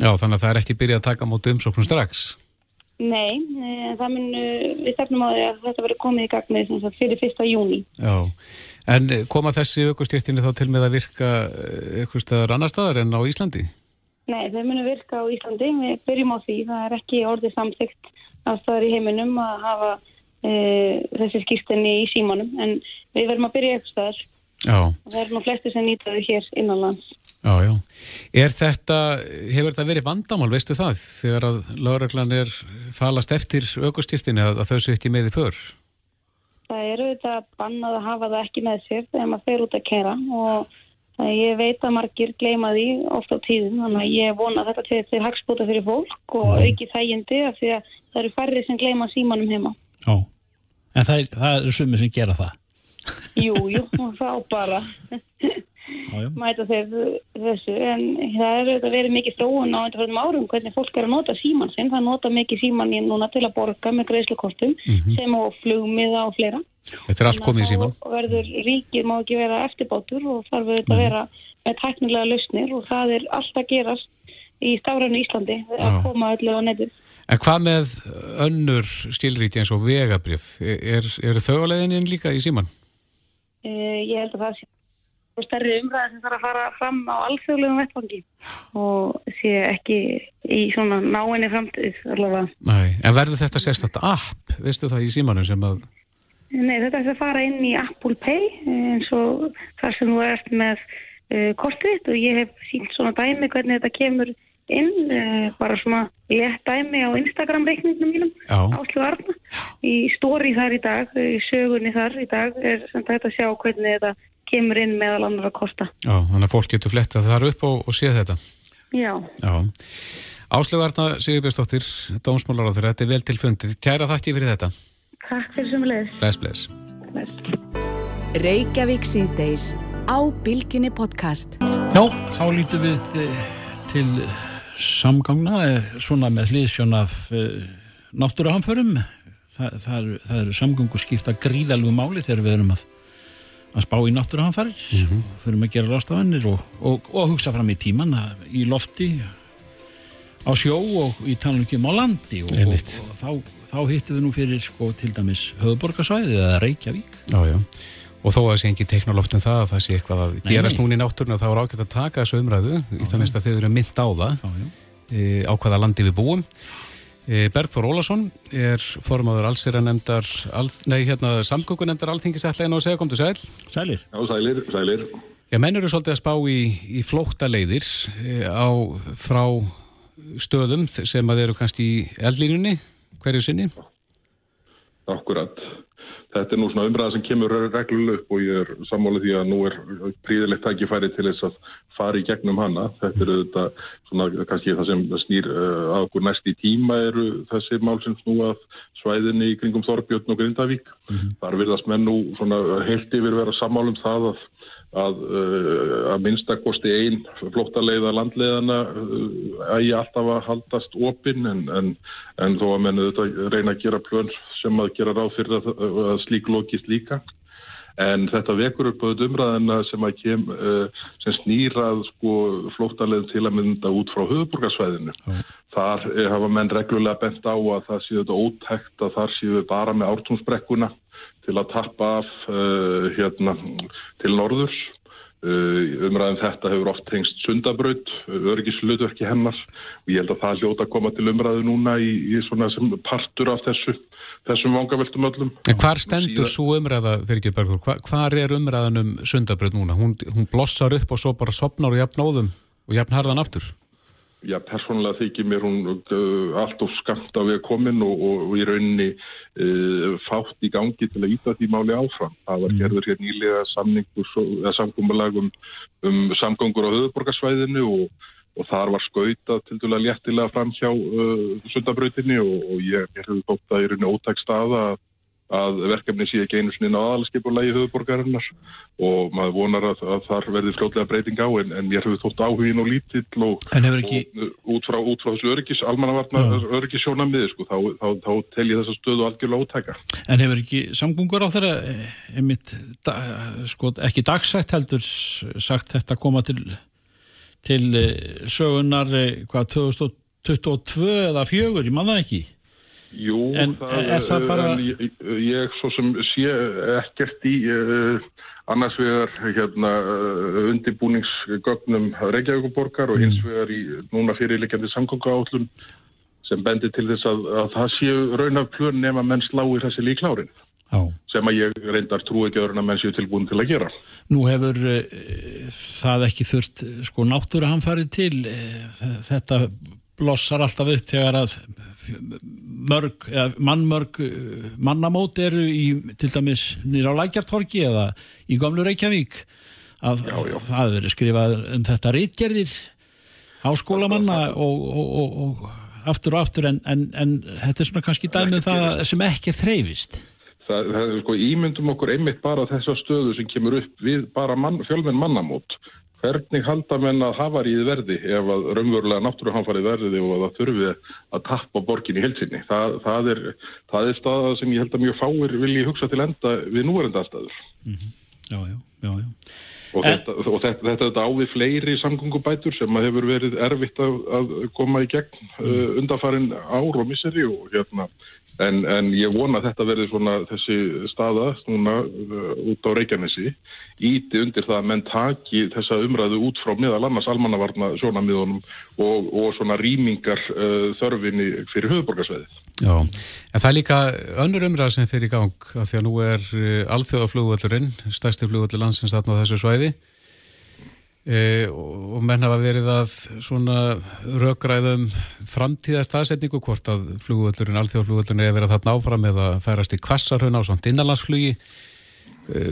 Já, þannig að það er ekki byrjað að taka mútið umsóknum strax? Nei, e, það mun, við stefnum á því að þetta verður komið í gagnið fyrir fyrsta júni. Já, en koma þessi aukustýrtinni þá til með að virka eitthvað annar staðar en á Íslandi? Nei, þau munum virka á Íslandi, við byrjum á því, það er ekki orðið samþygt að staðar í heiminum að hafa e, þessi skýrstinni í símanum, en við verðum að byrja eitthvað staðar. Já. Það er nú flesti sem nýtaðu hér innanlands. Já, já. Er þetta, hefur þetta verið vandamál, veistu það, þegar að lauraglan er falast eftir augustýrstinni að, að þau ekki með í för? Það eru þetta bannað að hafa það ekki með sér þegar maður fer út að kera og ég veit að margir gleyma því ofta á tíðum, þannig að ég vona þetta til þeir hagspúta fyrir fólk og auki þægindi af því að það eru færri sem gleyma símanum heima. Já, en það það er sumið sem gera það? Jú, jú, þá bara mæta þeir þessu en það er auðvitað verið mikið þróun á einhverjum árum hvernig fólk er að nota síman sinn. Það nota mikið síman í núna til að borga með greiðslukortum mm -hmm. sem á flugmiða og fleira. Þetta er allt komið í síman og verður ríkið má ekki vera eftirbátur og þarf auðvitað að mhm. vera með tæknilega lausnir og það er alltaf gerast í stafrænu Íslandi að koma öllu á netið. En hvað með önnur stílríti eins og vegabrif er, er þau á leðinin líka í síman? Uh, ég held að það sé og stærri umræði sem þarf að fara fram á alþjóðlegum vettfangi og sé ekki í svona náinni framtíð allavega. Nei, en verður þetta sérstaklega app, veistu það í símanu sem að... Nei, þetta er að fara inn í Apple Pay eins og þar sem þú ert með uh, kortið og ég hef sínt svona dæmi hvernig þetta kemur inn, uh, bara svona létt dæmi á Instagram reikningum mínum, Áslu Arna, í stóri þar í dag, í sögunni þar í dag er sem þetta að sjá hvernig þetta kemur inn meðal annar að kosta. Já, þannig að fólk getur flettað þar upp og, og séð þetta. Já. Já. Áslögarna Sigurbjörnsdóttir, dómsmálar á þeirra, þetta er vel til fundið. Kæra þakki fyrir þetta. Takk fyrir sem leðis. Bless, bless. bless. Reykjavík síðdeis á Bilginni podcast. Já, þá lítum við eh, til samgangna, eh, svona með hlýðsjón af eh, náttúruhamförum. Það, það eru er samgangu skipta gríðalgu máli þegar við erum að að spá í náttúruhanfarir mm -hmm. þurfum að gera rástafannir og, og, og hugsa fram í tíman í lofti á sjó og í talningum á landi og, og þá, þá hittum við nú fyrir sko til dæmis höfuborgarsvæði eða Reykjavík. Já, já. Og þó að það sé ekki teiknarloft um það að það sé eitthvað að nei, gerast núna í náttúruna þá er ágætt að taka þessu umræðu í minnst að þau eru mynd á það já, já. E, á hvaða landi við búum. Eh, Bergþór Ólason er formadur allsýranemndar, all, nei hérna samgöngunemndar allþingisætlegin og segja kom til sæl. Sælir. Já, sælir, sælir. Já, menn eru svolítið að spá í, í flókta leiðir eh, á, frá stöðum sem að eru kannski í eldlínunni, hverju sinni? Akkurat. Þetta er nú svona umræða sem kemur regluleg upp og ég er sammálið því að nú er príðilegt tækifæri til þess að fara í gegnum hana. Þetta eru þetta svona kannski það sem snýr uh, að okkur næst í tíma eru þessi mál sem snú að svæðinni í kringum Þorbjörn og Grindavík. Mm -hmm. Þar virðast menn nú svona heilt yfir vera sammálum það að að, uh, að minnstakosti einn flóttaleiða landleiðana uh, ég alltaf að haldast opinn en, en, en þó að mennu þetta reyna að gera plön sem að gera ráð fyrir að, að slík lókist líka. En þetta vekur upp á þetta umræðina sem, kem, uh, sem snýrað sko, flóttalegin til að mynda út frá höfuborgarsvæðinu. Mm. Þar hafa menn reglulega bent á að það séu þetta ótækt að þar séu við bara með ártúnsbrekkuna til að tappa af uh, hérna, til norðurs. Uh, umræðin þetta hefur oft hengst sundabraut, örgisluðverki hennar og ég held að það hljóta að koma til umræðu núna í, í svona sem partur af þessu, þessum vangaveltum öllum. En hvar stendur svo umræða, ekki Bergur, hvar, hvar er umræðan um sundabraut núna? Hún, hún blossar upp og svo bara sopnar og jafn óðum og jafn harðan aftur? Já, persónulega þykir mér hún uh, allt og skamt af við komin og, og, og í rauninni uh, fátt í gangi til að íta því máli áfram. Það var mm. gerður hér nýlega samgómbalagum um samgöngur á höfuborgarsvæðinu og, og þar var skauta til dæla léttilega fram hjá uh, sundabrautinni og ég hefði tótt að í rauninni ótæk staða að að verkefni sé ekki einu sinni á aðalskipulagi höfuborgarinnar og maður vonar að, að þar verði fljóðlega breyting á en, en mér hefur þótt áhugin og lítill og, ekki... og út frá, út frá þessu öryggis, almannavarna öryggisjónamiði sko, þá, þá, þá, tel ég þessa stöðu algjörlega ótæka. En hefur ekki samgungur á þeirra einmitt, da, sko, ekki dagsætt heldur sagt þetta koma til, til eh, sögunar eh, hvað 2022 eða 4, ég það ekki? Jú, en það, er það bara... Ég, ég svo sem sé ekkert í uh, annars vegar hérna, uh, undirbúningsgögnum Reykjavíkuborgar og hins mm. vegar í núna fyrirleikjandi samgöngu átlun sem bendir til þess að, að það séu raunaf plön nema menn sláir þessi líklárin Já. sem að ég reyndar trú ekki öðrun að menn séu tilbúin til að gera. Nú hefur uh, það ekki þurft sko náttúruhamfarið til þetta blossar alltaf upp þegar að mörg, mannmörg mannamót eru í til dæmis nýra á Lækjartorki eða í Gamlu Reykjavík. Að já, já. það verið skrifað um þetta reitgerðir háskólamanna og, og, og, og aftur og aftur en, en, en þetta er svona kannski dæmið um það sem ekki er þreyfist Það, það er sko ímyndum okkur einmitt bara þessa stöðu sem kemur upp við bara mann, fjölmenn mannamót hvernig halda menn að hafa í verði ef að raunverulega náttúruhanfarið verði og að það þurfi að tappa borgin í helsinni. Það, það, er, það er staða sem ég held að mjög fáir vilji hugsa til enda við núverenda staður. Mm -hmm. Já, já, já, já. Og, en... þetta, og þetta, þetta, þetta ávið fleiri samgöngubætur sem hefur verið erfitt að, að koma í gegn mm. uh, undanfarin ár og misseri og hérna En, en ég vona að þetta verði svona þessi staða núna uh, út á Reykjanesi. Íti undir það að menn taki þessa umræðu út frá miðal annars almannavarna sjónamiðunum og, og svona rýmingar uh, þörfinni fyrir höfuborgarsveðið. Já, en það er líka önnur umræð sem fyrir í gang af því að nú er uh, alþjóðaflugvöldurinn, stærsti flugvöldur landsins þarna á þessu svæði E, og menn hafa verið að svona rökgræðum framtíðast aðsetningu hvort að flugvöldurinn, alþjóðflugvöldurinn er verið að þarna áfram eða færast í kvassarhuna á samt innanlandsflugi e,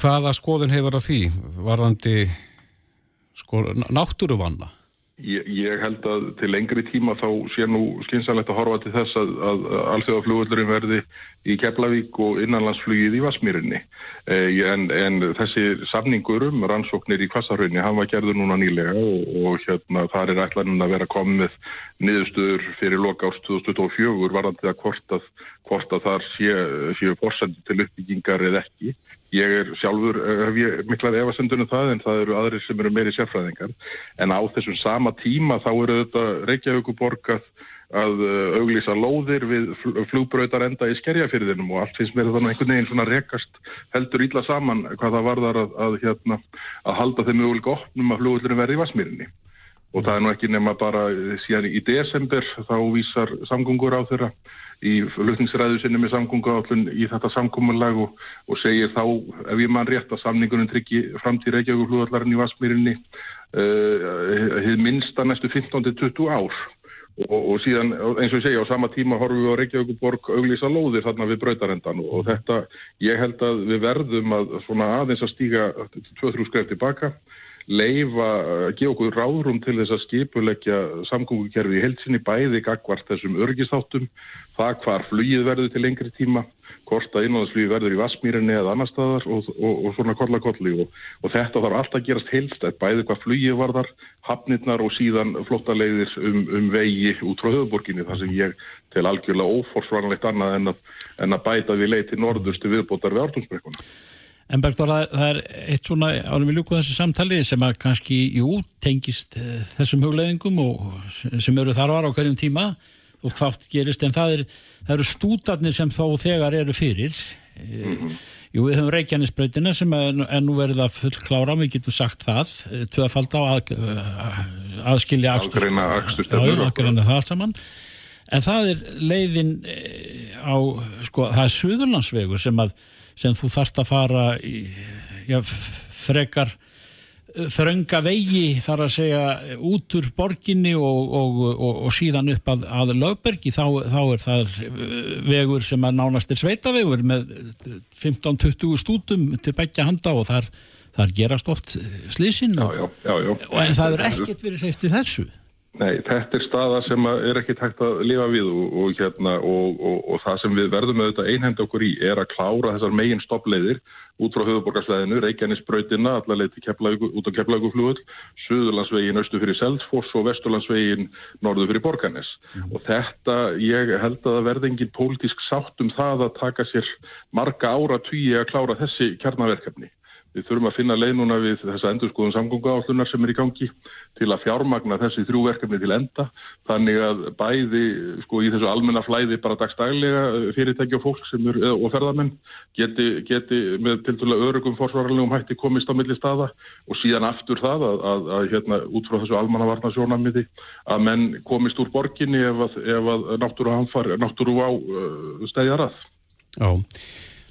hvaða skoðun hefur á því varðandi sko, náttúruvanna? Ég, ég held að til lengri tíma þá sé nú skynsanlegt að horfa til þess að, að alþjóðaflugvöldurinn verði í Keflavík og innanlandsflugið í Vasmírinni. Eh, en, en þessi samningur um rannsóknir í Kvassarhraunni, hann var gerður núna nýlega og, og hérna þar er ætlanum að vera komið niðurstöður fyrir loka ást 2024 varðandi að hvort að, hvort að þar séu sé fórsendu til uppbyggingar eða ekki. Ég er sjálfur, eh, hef ég miklar efasendunum það en það eru aðrir sem eru meiri sérfræðingar. En á þessum sama tíma þá eru þetta Reykjavíkuborgað að eh, auglýsa lóðir við flugbröytar enda í skerjafyrðinum og allt finnst mér þannig einhvern veginn svona rekast heldur ílla saman hvað það varðar að, að, hérna, að halda þeim möguleika opnum að flugullurinn verði í Vasmírinni. Og það er nú ekki nema bara síðan í desember þá vísar samgöngur á þeirra í flutningsræðu sinni með samgönguállun í þetta samkómanlag og, og segir þá ef ég mann rétt að samningunum tryggi framtíð Reykjavík flugullarinn í Vasmírinni uh, hefði minnsta næstu 15-20 ár. Og, og síðan eins og ég segja á sama tíma horfum við á Reykjavíkuborg auglísa lóðir þarna við brautarendan og þetta ég held að við verðum að svona aðeins að stíga 2-3 skref tilbaka leifa, gefa okkur ráðrum til þess að skipuleggja samgóngukerfi í heilsinni bæði gagvart þessum örgistáttum, það hvar flugið verður til lengri tíma hvort að innanlandsflýði verður í Vasmírinni eða annar staðar og, og, og svona kolla kolli og, og þetta þarf alltaf að gerast heilst bæði hvað flýið varðar, hafnirnar og síðan flottaleiðir um, um vegi út frá höfuborginni þar sem ég til algjörlega óforsvarnlegt annað en að, en að bæta við leið til norðurstu viðbótar við ártumsbrekkuna. En Bergdór, það er eitt svona árum við ljúku þessu samtali sem að kannski, jú, tengist eh, þessum hugleðingum og sem eru þar var á hverjum tíma og fátt gerist. En það, er, það eru stútarnir sem þó þegar eru fyrir. Mm -hmm. jú við höfum Reykjanesbreytina sem er, nú verið að fullklára við getum sagt það, eh, tvöfald á að, aðskilja aðgreina það allt saman. En það er leiðin á, sko, það er Suðurlandsvegur sem að sem þú þarfst að fara í já, frekar þrönga vegi þar að segja út úr borginni og, og, og, og síðan upp að, að lögbergi þá, þá er það vegur sem er nánast er sveitavegur með 15-20 stútum til begja handa og þar, þar gerast oft slísin en það er ekkert verið seift í þessu Nei, þetta er staða sem er ekki tækt að lifa við og, hérna, og það sem við verðum auðvitað einhend okkur í er að klára þessar megin stoppleiðir út frá höfuborgarsleðinu, Reykjanesbrautina, allarleiti út á Keflaguflugull, Suðurlandsvegin austu fyrir Seldfoss og Vesturlandsvegin norðu fyrir Borganes. Mm. Og þetta, ég held að það verði engin pólitísk sátt um það að taka sér marga ára tugi að klára þessi kjarnaverkefni. Við þurfum að finna leið núna við þessa endurskoðun samgónga állunar sem er í gangi til að fjármagna þessi þrjú verkefni til enda. Þannig að bæði sko í þessu almenna flæði bara dagstælega eh, fyrirtæki og fólk er, og ferðarmenn geti, geti með til dæla örugum forsvarlegum hætti komist á milli staða og síðan aftur það að, að, að hérna út frá þessu almannavarna sjónamiti að menn komist úr borginni ef að, að náttúru, á uh, stæðjar að. Já.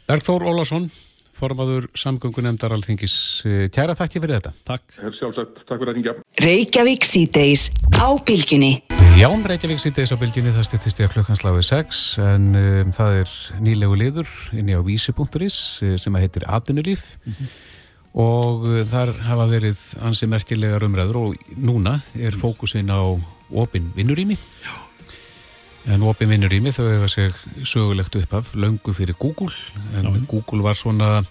Bergþór Ólason formaður samgöngunemndar alþingis. Kæra þakki fyrir þetta. Takk. Sjálfsagt, takk fyrir ringja. Reykjavík síðdeis á bylginni. Já, Reykjavík síðdeis á bylginni, það styrtist ég að klukkansláðu 6 en um, það er nýlegu liður inni á vísi.is eh, sem að heitir Atunulíf mm -hmm. og þar hafa verið ansi merkilegar umræður og núna er fókusin á opin vinnurými. Já En opið vinnur í mig þau hefur seg sögulegt uppaf löngu fyrir Google en Já. Google var svona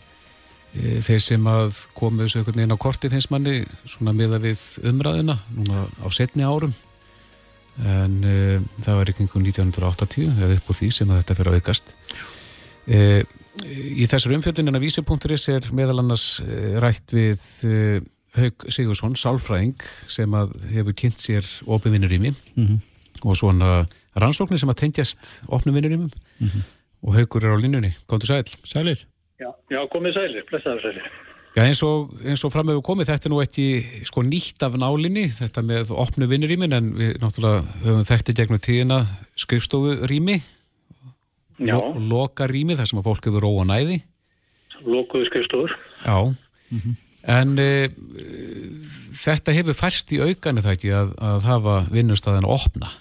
e, þeir sem að komu þessu einhvern veginn á kortið hins manni svona miða við umræðina núna á setni árum en e, það var ykkur 1980 eða upp úr því sem þetta fyrir að aukast e, Í þessar umfjöldinina vísi.is er meðal annars e, rætt við e, Haug Sigursson, sálfræðing sem að hefur kynnt sér opið vinnur í mig mm -hmm. og svona rannsóknir sem að tengjast opnum vinnurimum mm -hmm. og haugur er á linnunni. Góður sæl. Sælir. Já, já komið sælir, blessaður sælir. Já, eins og, eins og framöfu komið, þetta er nú ekki sko nýtt af nálinni, þetta með opnu vinnurimin, en við náttúrulega höfum þetta gegnum tíðina skrifstofu rými lo, loka rými, þar sem að fólk hefur róa næði. Lokuðu skrifstofur. Já, mm -hmm. en e, þetta hefur færst í aukanu það ekki að, að hafa vinnustæðin að opna.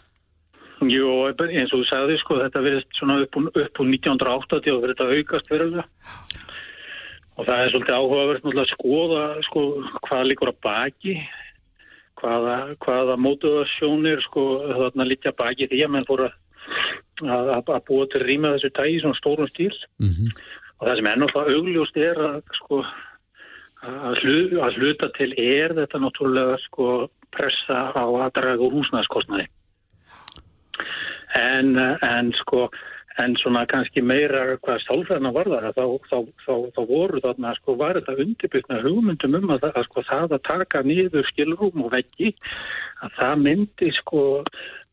Jú, eins og þú sagði sko, þetta verðist svona upp úr 1980 og verður þetta aukast verður og það er svolítið áhugaverð að skoða sko hvað líkur að baki hvaða, hvaða mótuðarsjónir sko þarna litja baki því að menn fór að að, að búa til rýma þessu tægi svona stórum stíl. Mm -hmm. og það sem ennáttúrulega augljóst er að sko að, hlu, að hluta til er þetta náttúrulega sko pressa á aðdrag og húsnæðskostnaði en, en sko en svona kannski meira hvað sálfræðina var það þá, þá, þá, þá voru þarna sko var þetta undirbyrna hugmyndum um að, að sko það að taka nýður skilrúm og veggi að það myndi sko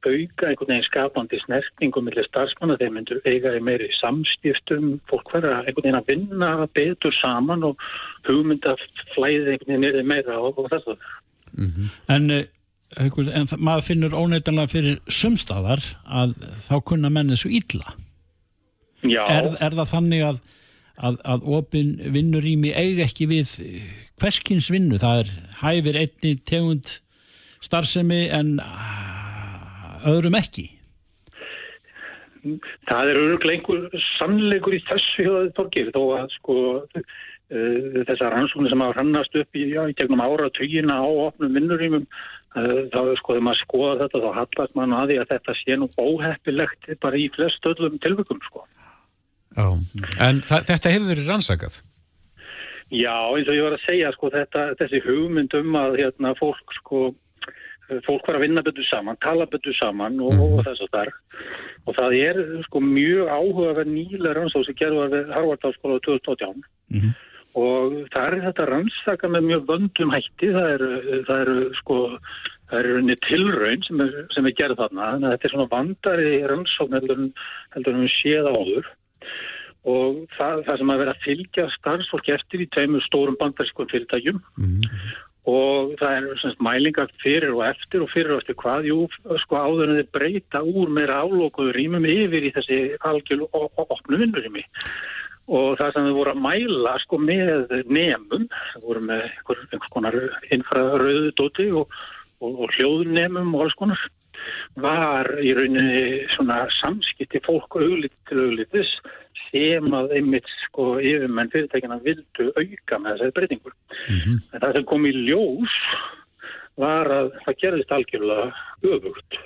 auka einhvern veginn skapandi snertingum millir starfsmanna, þeir myndur eiga í meiri samskiptum, fólk verða einhvern veginn að vinna betur saman og hugmynda flæði einhvern veginn niður meira og, og þess að mm -hmm. En en maður finnur óneitanlega fyrir sumstaðar að þá kunna menni svo ítla er, er það þannig að að, að opin vinnur í mig eigi ekki við hverskins vinnu? Það er hæfir einni tegund starfsemi en öðrum ekki. Það er öruglega einhver sannleikur í þessu hjóðaðið torgir þó að sko uh, þessar rannsóknir sem hafa hrannast upp í, já, í gegnum ára tugina á opnum vinnurímum uh, þá sko þegar maður skoða þetta þá hallast maður að því að þetta sé nú óheppilegt bara í flest öllum tilvökum sko Já, en þetta hefur verið rannsakað? Já, eins og ég var að segja sko þetta, þessi hugmynd um að hérna fólk sko fólk var að vinna betur saman, tala betur saman og, mm. og þess að þar og það er sko mjög áhugaverð nýlega rannsók sem gerður við Harvard-áskóla 2018 mm. Og það er þetta rannsaka með mjög vöndum hætti, það eru er, sko, það eru unni tilraun sem er, sem er gerð þarna, þannig að þetta er svona vandari rannsókn heldur, heldur um séð áður. Og það, það sem að vera að fylgja starfsfólk eftir í tveimur stórum bandarískum fyrirtækjum. Mm og það er semst mælingar fyrir og eftir og fyrir og eftir hvað, jú, sko áður en þið breyta úr meira álókuður rýmum yfir í þessi algjörlu og opnu vinnurými og það sem þið voru að mæla sko með nefnum, það voru með einhvers konar infraröðudóti og, og, og hljóðnefnum og alls konar, var í rauninni svona samskipti fólk auðlit til auðlitis sem að einmitt sko yfirmenn fyrirtækina vildu auka með þessari breytingur. Mm -hmm. En það sem kom í ljós var að það gerðist algjörlega öfugt.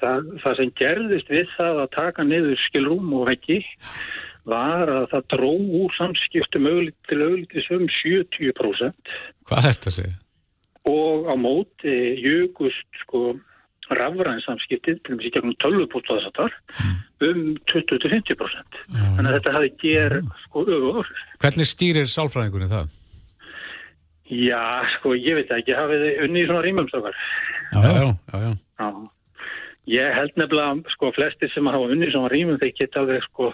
Það, það sem gerðist við það að taka niður skilrúm og veggi var að það dró úr samskiptum til auðlitis um 70%. Hvað er þetta að segja? Og á móti jögust sko rafrænsamskiptið, til og með síkjagum tölvupótt og þess að þar, um 20-50%. Þannig að þetta hafi ger sko ögur. Hvernig stýrir sálfræðingunni það? Já, sko, ég veit ekki, hafið unni í svona rýmumstökar. Já, já, já, já. já. Ég held nefnilega, sko, flestir sem hafa unni í svona rýmum, þeir geta alveg, sko,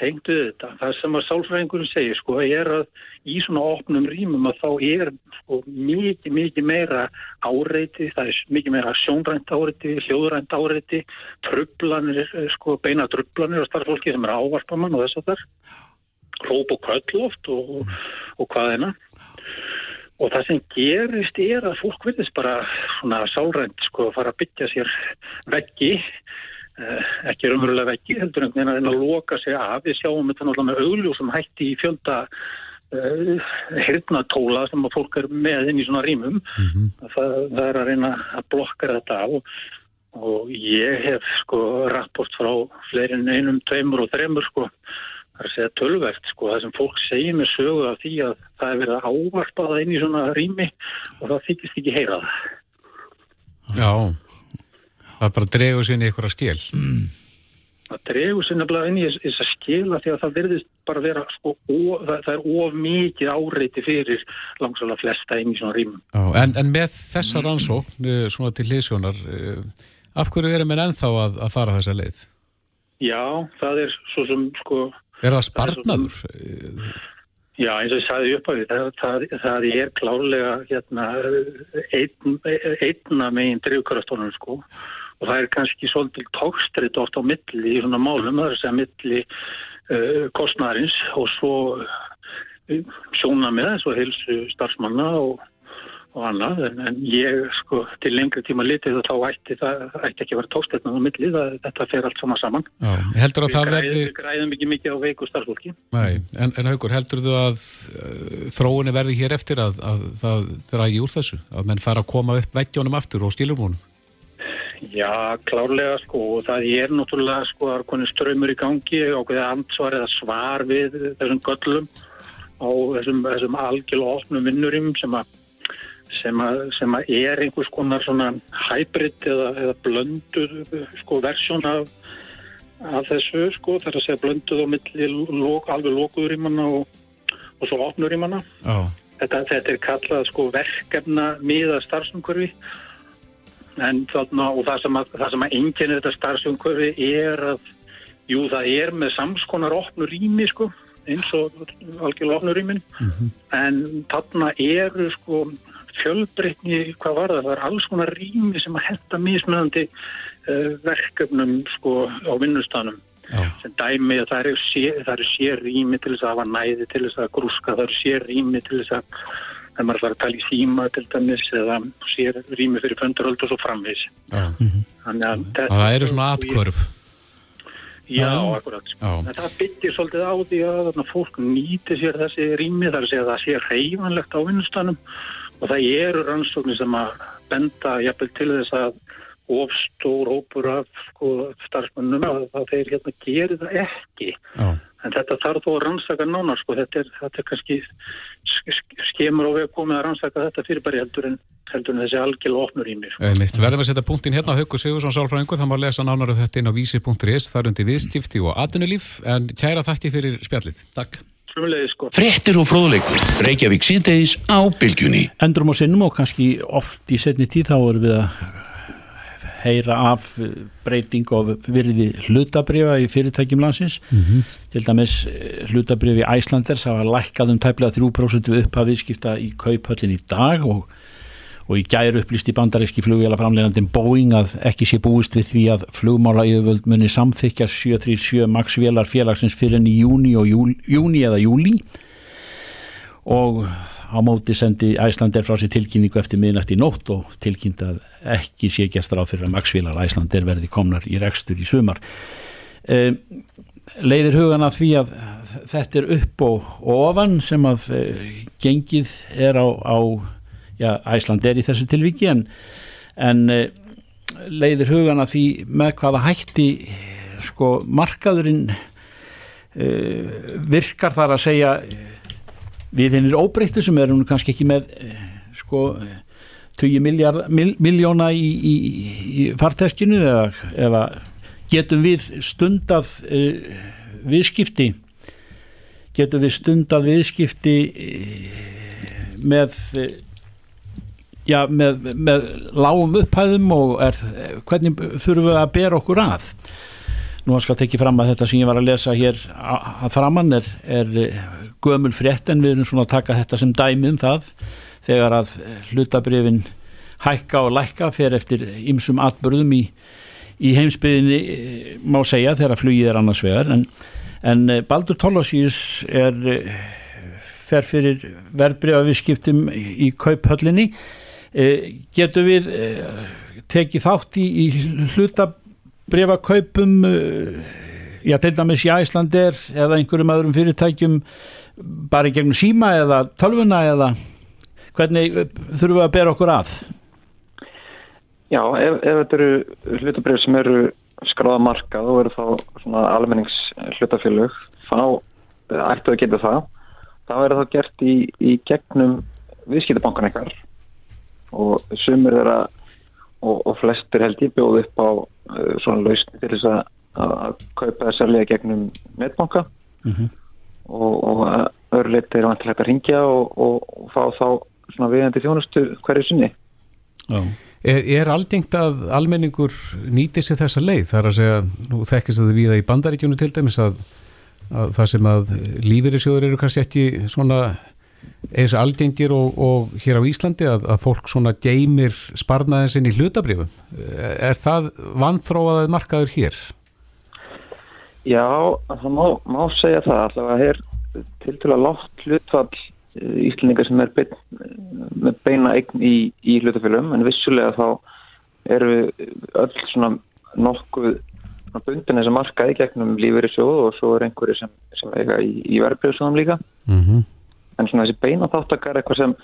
tengdu þetta. Það sem að sálfræðingunum segir, sko, er að í svona opnum rýmum að þá er sko, mikið, mikið meira áreiti, það er mikið meira sjónrænt áreiti, hljóðrænt áreiti, trublanir, sko, beina trublanir og starffólki sem er ávarpamann og þess að þar, hróp og kvöldloft og, og, og hvað eina. Og það sem gerist er að fólk vilist bara svona sálrænt, sko, fara að byggja sér veggi Eh, ekki raunverulega veggi, heldur einhvern veginn að reyna að loka sig af. Við sjáum þetta náttúrulega með augljósum hætti í fjölda uh, hirtnatóla sem að fólk er með inn í svona rýmum. Mm -hmm. það, það er að reyna að blokka þetta af og, ég hef sko rapport frá fleirin einum, tveimur og þreimur sko það er að segja tölvert sko það sem fólk segir með sögu af því að það er verið að ávarpa það inn í svona rými og það þykist ekki heyra það. Já. Það bara dregur sér inn í einhverja skil. Mm. Það dregur sér nefnilega inn í þess að skila því að það verðist bara vera, sko, ó, það, það er of mikið áreiti fyrir langsalega flesta inn í svona rýmum. En, en með þessa rannsókn, eh, svona til liðsjónar, eh, af hverju erum við ennþá að, að fara þessa leið? Já, það er svo sem, sko... Er það spartnaður? Já, eins og ég sagði upp af því, það, það, það er klálega hérna, einn, einna meginn drivkraftónum, sko og það er kannski svolítið tókstritt oft á milli í svona málum, það er að segja milli uh, kostnæðarins og svo uh, sjóna með þessu heilsu starfsmanna og, og annað, en, en ég sko til lengri tíma litið þá ætti það ætti ekki að vera tókstrittnað á milli, það, þetta fer allt saman saman. Já, heldur að Við það verði... Við græðum ekki mikið á veiku starfsfólki. Nei, en, en Haugur, heldur þú að uh, þróunni verði hér eftir að, að það dragi úr þessu, að menn fara að koma upp veggjónum aftur og stílum honum? Já, klárlega sko og það er náttúrulega sko að koni ströymur í gangi og það er ansvar eða svar við þessum göllum á þessum, þessum algjörlega ofnum vinnurum sem að sem að, sem að er einhvers konar svona hybrid eða, eða blönduð sko versjón af, af þessu sko þar að segja blönduð á milli lok, alveg lokuður í manna og, og svo ofnur í manna oh. þetta, þetta er kallað sko verkefna miða starfsumkörfi en þarna og það sem að, að enginn þetta starfsumkörfi er að jú það er með samskonar opnur rými sko eins og algjörlega opnur rýmin. Mm -hmm. en þarna eru sko fjölbreytni hvað var það, það er alls konar rými sem að hetta mismunandi uh, verkefnum sko á vinnustanum sem dæmi að það eru sér, sér rými til þess að hafa næði til þess að grúska, það eru sér rými til þess að þegar maður ætlar að tala í síma til dæmis eða sér rými fyrir föndaröld og svo framvis mhm. þannig að það eru svona atkvörf Já, akkurat. En það byttir svolítið á því að fólk nýti sér þessi rými þar segja að það sé reyfanlegt á vinnustanum og það eru rannsóknir sem að benda jafnvel til þess að ofstór hópur af sko, starfsmönnum að þeir hérna gerir það ekki. Já. En þetta þarf þó að rannsaka nánar, sko, þetta er, þetta er kannski skemur og við komum að rannsaka þetta fyrirbæri heldur en, heldur en þessi algjörlega opnur í mér. Sko. Verðum við að setja punktin hérna á Haugur Sigursson Sálfræðingur, það má lesa nánar af þetta inn á vísi.is, þar undir viðstifti og atvinnulíf, en kæra þakki fyrir spjallið. Takk. Sko. Frettir og fróðleikur, Reykjavík síðdeis á bylgjunni. Endrum og sinnum og kannski oft í setni tíð þá erum við að heyra af breyting og virði hlutabriða í fyrirtækjum landsins mm -hmm. til dæmis eh, hlutabriði í Æslanders hafa lækkað um tæplega 3% við upphafiðskipta í kauphöllin í dag og, og í gæru upplýst í bandaríski flugvila framlegandin Boeing að ekki sé búist við því að flugmála yfirvöld muni samþykja 737 MAX vélar félagsins fyrir enn í júni, júni eða júli og á móti sendi Æslander frá sér tilkynningu eftir miðnætti nótt og tilkynnt að ekki sé gert ráð fyrir að maksvílar Æslander verði komnar í rekstur í sumar. E, leiðir hugan að því að þetta er upp og, og ofan sem að e, gengið er á, á já, Æslander í þessu tilviki en, en e, leiðir hugan að því með hvaða hætti sko markaðurinn e, virkar þar að segja við hennir óbreyttu sem erum kannski ekki með eh, sko 20 mil, miljóna í, í, í farteskinu eða, eða getum við stundað uh, viðskipti? Getum við stundað viðskipti með já, með, með lágum upphæðum og er, hvernig þurfum við að bera okkur að nú að skal tekja fram að þetta sem ég var að lesa hér að framann er, er gömul frétt en við erum svona að taka þetta sem dæmi um það. Þegar að hlutabrifin hækka og lækka fer eftir ymsum atbörðum í, í heimsbyðinni eh, má segja þegar flugið er annars vegar. En, en eh, Baldur Tólosíus er eh, fer fyrir verðbrifaviskiptum í kauphöllinni. Getur við tekið þátt í, í hlutabrifakaupum já til dæmis í Æslander eða einhverjum öðrum fyrirtækjum bara í gegnum síma eða tölvuna eða hvernig þurfum við að bera okkur að? Já, ef, ef þetta eru hlutabrif sem eru skráða marka þá eru þá almennings hlutafélög þá eh, ættu að geta það þá er það gert í, í gegnum viðskiptabankan eitthvað og sumur þeirra og, og flestir held ég bjóð upp á svona lausni til þess að, að kaupa það sérlega gegnum netbanka mm -hmm og, og öðru leitt er vantilegt að ringja og, og, og fá þá svona viðandi þjónustu hverju sinni Já. Er, er aldingt að almenningur nýti sér þessa leið? Það er að segja, nú þekkist að það viða í bandaríkjónu til dæmis að, að það sem að lífeyrisjóður eru kannski ekki svona eins aldingir og, og hér á Íslandi að, að fólk svona geymir sparnaðin sinni í hlutabrifum. Er það vanþróaðað markaður hér? Já, það má, má segja það allavega er til til að látt hlutfall eh, íslendingar sem er bein, með beina eign í, í hlutafélum en vissulega þá eru öll svona nokkuð bundin þess að markaði gegnum lífeyri sjóð og svo er einhverju sem, sem eiga í, í verðbjörnsóðum líka mm -hmm. En svona þessi beina þáttakar er eitthvað sem,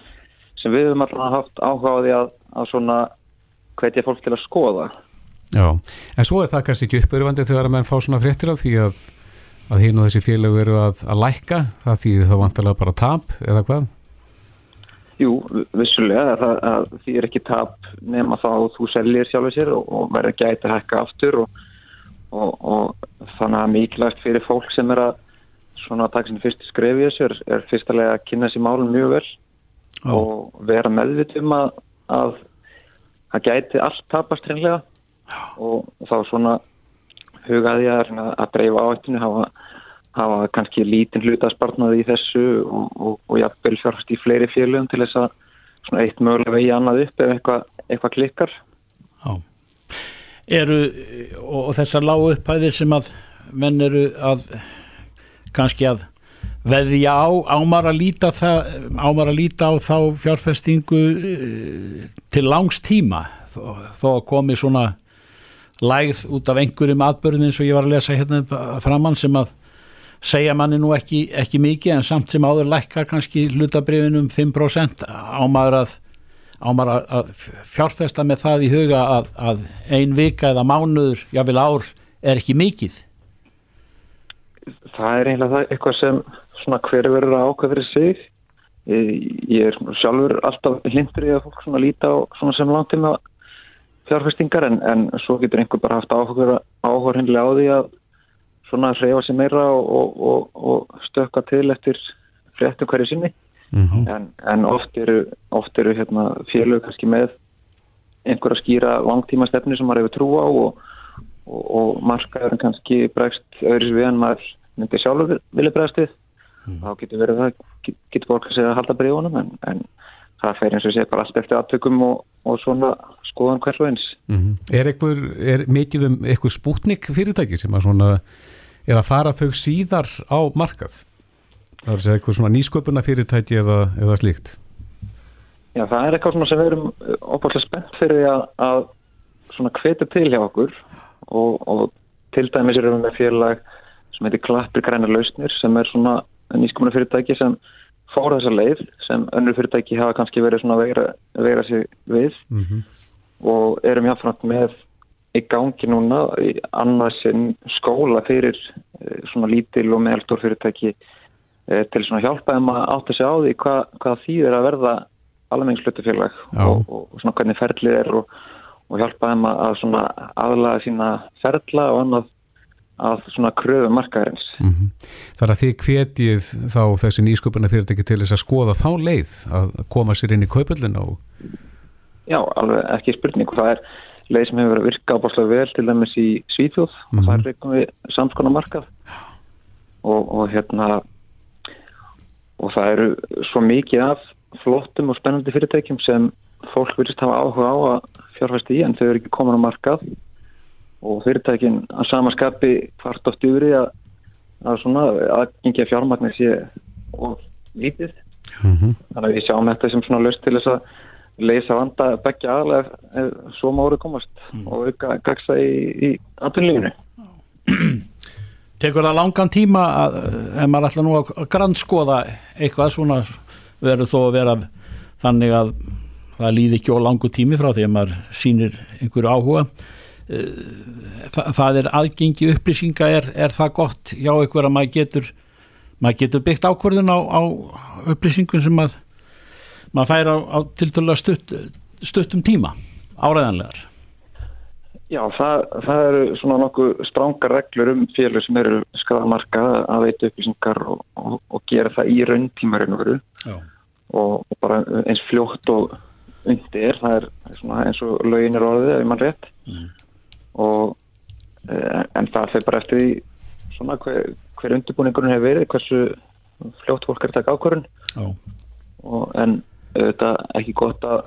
sem við höfum alltaf haft áhugaði að, að svona hvetja fólk til að skoða Já, en svo er það kannski ekki uppörfandi þegar að menn fá svona fréttir af því að, að hinn og þessi félag eru að, að lækka, það því þá vantarlega bara tap eða hvað? Jú, vissulega, það, að því er ekki tap nema þá þú sellir sjálfur sér og, og verður ekki að hækka aftur og, og, og þannig að mikilvægt fyrir fólk sem er að svona takk sem fyrst skrefið þessu er, er fyrstulega að kynna sér málum mjög vel oh. og vera meðvitum að, að það gæti allt tapast hreinlega og þá svona hugaði að, að breyfa áhættinu hafa, hafa kannski lítinn hlutaspartnaði í þessu og, og, og jafnvel fjárfast í fleiri félögum til þess að svona eitt mögulega vegi annað upp ef eitthvað eitthva klikkar Já. Eru og þessar lágu upphæðir sem að menn eru að kannski að veðja á ámar að líta það, ámar að líta á þá fjárfestingu eh, til langs tíma? Þó, þó komi svona lægð út af einhverjum atbörðin eins og ég var að lesa hérna framann sem að segja manni nú ekki, ekki mikið en samt sem áður lækka kannski hlutabrifinum 5% ámar að, ámar að fjárfesta með það í huga að, að ein vika eða mánuður, jáfnvel ár er ekki mikið Það er eiginlega það eitthvað sem svona hver verður að ákveða fyrir sig ég er sjálfur alltaf hlindur í að fólk svona líta á svona sem langtíma fjárfestingar en, en svo getur einhver bara haft áhuga hinnlega á því að svona reyfa sér meira og, og, og stökka til eftir fréttum hverju sinni mm -hmm. en, en oft eru, oft eru hérna, félög kannski með einhver að skýra langtíma stefni sem maður hefur trú á og, og markaður kannski bregst öðris við en maður myndi sjálfur vilja bregst við mm. þá getur verið það, getur fólk að segja að halda bríðunum en, en það fer eins og sé bara allt eftir aðtökum og, og svona skoðan hversu eins. Mm -hmm. Er, einhver, er mikið um eitthvað spútnik fyrirtæki sem að svona, eða fara þau síðar á markað? Það er að segja eitthvað svona nýsköpuna fyrirtæki eða, eða slíkt? Já, það er eitthvað sem við erum óbúinlega spennt fyrir að, að svona hveta til hjá okkur og, og til dæmis erum við með félag sem heitir Klappir græna lausnir sem er svona nýskumuna fyrirtæki sem fór þessa leið sem önnur fyrirtæki hafa kannski verið svona að veira, sig við. Mm -hmm. og erum jáfnframt með í gangi núna í annarsinn skóla fyrir eh, svona lítil og meðalstór fyrirtæki eh, til svona hjálpa þeim að átta sig á því hvað, hvað þýðir að verða alvegslutufélag og, og, svona hvernig ferlið er og, og hjálpa þeim að svona aðlaga sína ferla og annað að svona kröfu markaðarins. Mm -hmm. Þar að þið kvetið þá þessi nýsköpuna fyrirtæki til þess að skoða þá leið að koma sér inn í kaupöldin og... Já, alveg ekki spurning. Það er leið sem hefur verið að virka ábúrslega vel til dæmis í Svíþjóð mm -hmm. og það er reykum við samskona markað og, og hérna og það eru svo mikið af flottum og spennandi fyrirtækjum sem fólk virðist hafa áhuga á að fjárfæst í en þau eru ekki komin á markað og fyrirtækin að samaskapi hvart oft yfir að, að svona aðgengja fjármagnir sé og lítið mm -hmm. þannig að við sjáum þetta sem svona löst til þess að leysa vanda begja aðlega ef, ef svo máru komast mm. og auka gagsa í, í aðtunlífinu Tekur það langan tíma að ef maður ætla nú að grannskoða eitthvað svona verður þó að vera þannig að það líði ekki á langu tími frá því að maður sínir einhverju áhuga Eh, Þa, það er aðgengi upplýsinga er, er það gott hjá ykkur að maður getur maður getur byggt ákvörðun á, á upplýsingum sem að maður fær á, á tiltölu stutt, stuttum tíma áræðanlegar Já, það, það eru svona nokkuð strángar reglur um félag sem eru skadamarka að veita upplýsingar og, og, og gera það í rauntímarinn og, og bara eins fljótt og undir, það er eins og lögin er orðið ef mann rétt. Mm og eh, en það fyrir bara eftir því svona hver, hver undirbúningunum hefur verið hversu fljótt fólk er að taka ákvörðun. En þetta er ekki gott að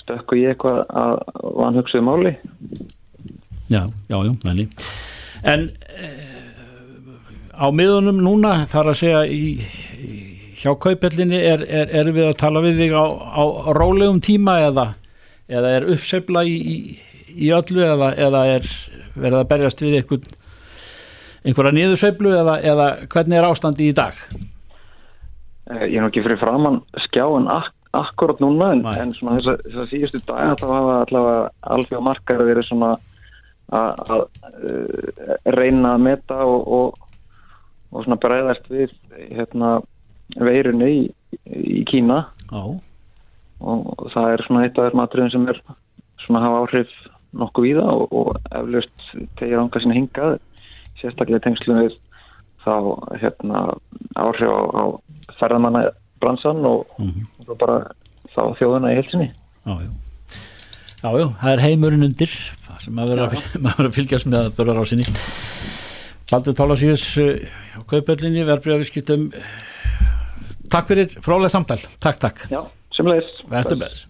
stökku í eitthvað að vanhugsaðu máli. Já, já, já, menni en e, á miðunum núna þar að segja í, í hjá kaupellinni er, er, er við að tala við þig á, á rólegum tíma eða, eða er uppsefla í, í í öllu eða, eða er verið að berjast við einhvern, einhverja nýðusveiflu eða, eða hvernig er ástandi í dag? Eh, ég er nokkið fyrir framann skjáin ak akkurat núna en, en svona þess að síðustu dag þá hafa allavega alþjóða margar verið svona að uh, reyna að meta og, og, og svona bregðast við hérna veirunni í, í Kína Já. og það er svona eitt af þessum atriðum sem er svona hafa áhrif nokkuð víða og, og eflaust tegir ánga sinni hingað sérstaklega tengslum við þá hérna áhrif á, á ferðamanna bransan og, Mhm. og bara þá þjóðuna í helsinni Já, já. Já, það er heimurinn undir sem maður verður að, fylgjast með að börja rásinni. Baldur Tólasíus á kaupöllinni, verðbríðavískiptum. Takk fyrir frálega samtal. Takk, takk. Já, sem leiðis. Verður þess.